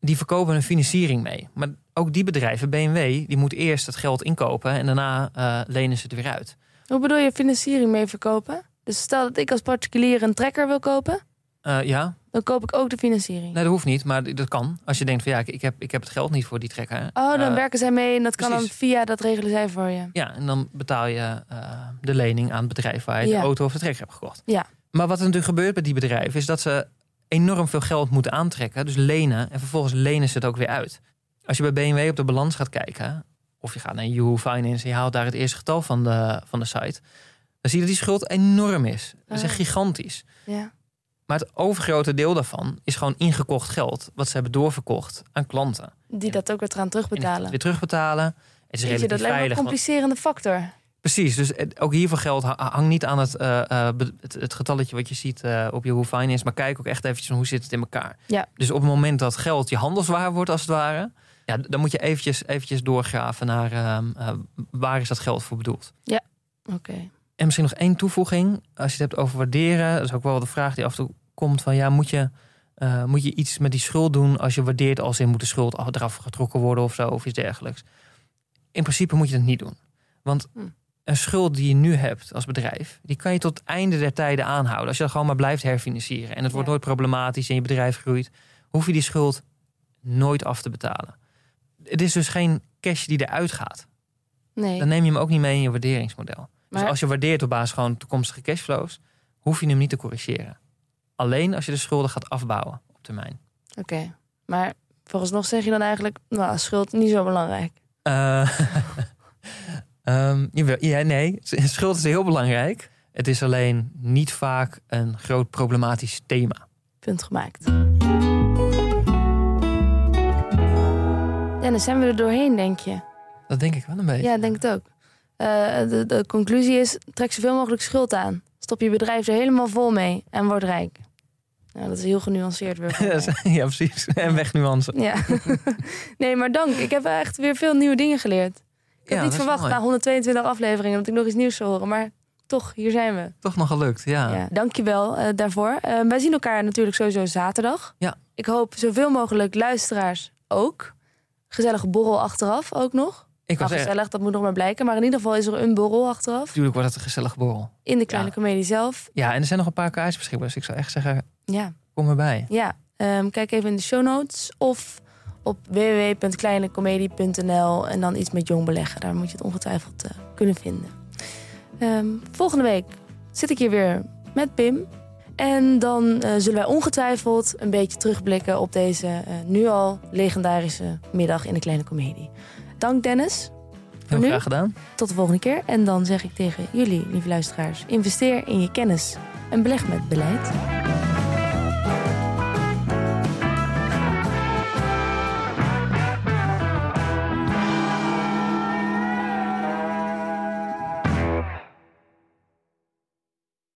die verkopen een financiering mee. Maar ook die bedrijven, BMW, die moet eerst het geld inkopen en daarna eh, lenen ze het weer uit. Hoe bedoel je financiering mee verkopen? Dus stel dat ik als particulier een trekker wil kopen, Eh, ja, dan koop ik ook de financiering. nee, dat hoeft niet, maar dat kan. Als je denkt van ja, ik- heb, ik heb het geld niet voor die trekker. Oh, dan Eh, werken zij mee en dat kan dan via, dat regelen zij voor je. Ja, en dan betaal je de lening aan het bedrijf waar je Ja. de auto of de trekker hebt gekocht. Ja. Maar wat er natuurlijk gebeurt bij die bedrijven is dat ze enorm veel geld moeten aantrekken. Dus lenen en vervolgens lenen ze het ook weer uit. Als je bij BMW op de balans gaat kijken, of je gaat naar Yahoo Finance en je haalt daar het eerste getal van de, van de site, dan zie je dat die schuld enorm is. Dat is echt Ah. gigantisch. Ja. Maar het overgrote deel daarvan is gewoon ingekocht geld, wat ze hebben doorverkocht aan klanten. Die dat ook weer gaan het terugbetalen. weer terugbetalen. Het is relatief dat lijkt me een veilig. complicerende factor. Precies, dus ook hiervoor geld ha- hangt niet aan het, eh, eh, het, het getalletje wat je ziet eh, op je Yahoo Finance, maar kijk ook echt eventjes hoe zit het in elkaar. Ja. Dus op het moment dat geld je handelswaar wordt als het ware, ja, dan moet je eventjes, eventjes doorgraven naar ehm, eh, waar is dat geld voor bedoeld. Oké. En misschien nog één toevoeging, als je het hebt over waarderen, dat is ook wel de vraag die af en toe komt van ja, moet je, moet je iets met die schuld doen als je waardeert als in moet de schuld af- eraf getrokken worden of zo of iets dergelijks. In principe moet je dat niet doen. Want Hm. Een schuld die je nu hebt als bedrijf, die kan je tot het einde der tijden aanhouden. Als je dat gewoon maar blijft herfinancieren en het wordt Ja. nooit problematisch en je bedrijf groeit, hoef je die schuld nooit af te betalen. Het is dus geen cash die eruit gaat. Nee. Dan neem je hem ook niet mee in je waarderingsmodel. Dus Maar- als je waardeert op basis van toekomstige cashflows, hoef je hem niet te corrigeren. Alleen als je de schulden gaat afbouwen op termijn. Oké. Maar vooralsnog zeg je dan eigenlijk, nou, schuld niet zo belangrijk. Eh, ehm, ja, nee, schuld is heel belangrijk. Het is alleen niet vaak een groot problematisch thema. Punt gemaakt. Dan zijn we er doorheen, denk je. Dat denk ik wel een beetje. Ja, denk het ook. Eh, de, de conclusie is, trek zoveel mogelijk schuld aan. Stop je bedrijf er helemaal vol mee en word rijk. Nou, dat is heel genuanceerd weer. ja, precies. En wegnuance. Ja. nee, maar dank. Ik heb echt weer veel nieuwe dingen geleerd. Ik had Ja, niet verwacht na 122 afleveringen dat ik nog iets nieuws zou horen. Maar toch, hier zijn we. Toch nog gelukt, ja. Ja. Dank je wel eh, daarvoor. Eh, wij zien elkaar natuurlijk sowieso zaterdag. Ja. Ik hoop zoveel mogelijk luisteraars ook. Gezellige borrel achteraf ook nog. Ik Nou, was echt, gezellig, dat moet nog maar blijken. Maar in ieder geval is er een borrel achteraf. natuurlijk wordt het een gezellige borrel. In de kleine Ja. comedie zelf. Ja, en er zijn nog een paar kaartjes beschikbaar. Dus ik zou echt zeggen, Ja, kom erbij. ja. Ehm, kijk even in de show notes. Of op www.kleinecomedie.nl en dan iets met jong beleggen. Daar moet je het ongetwijfeld eh, kunnen vinden. Ehm, volgende week zit ik hier weer met Pim. En dan eh, zullen wij ongetwijfeld een beetje terugblikken op deze eh, nu al legendarische middag in de kleine comedie. Dank Dennis. Heel nu? graag gedaan. Tot de volgende keer. En dan zeg ik tegen jullie, lieve luisteraars, investeer in je kennis en beleg met beleid.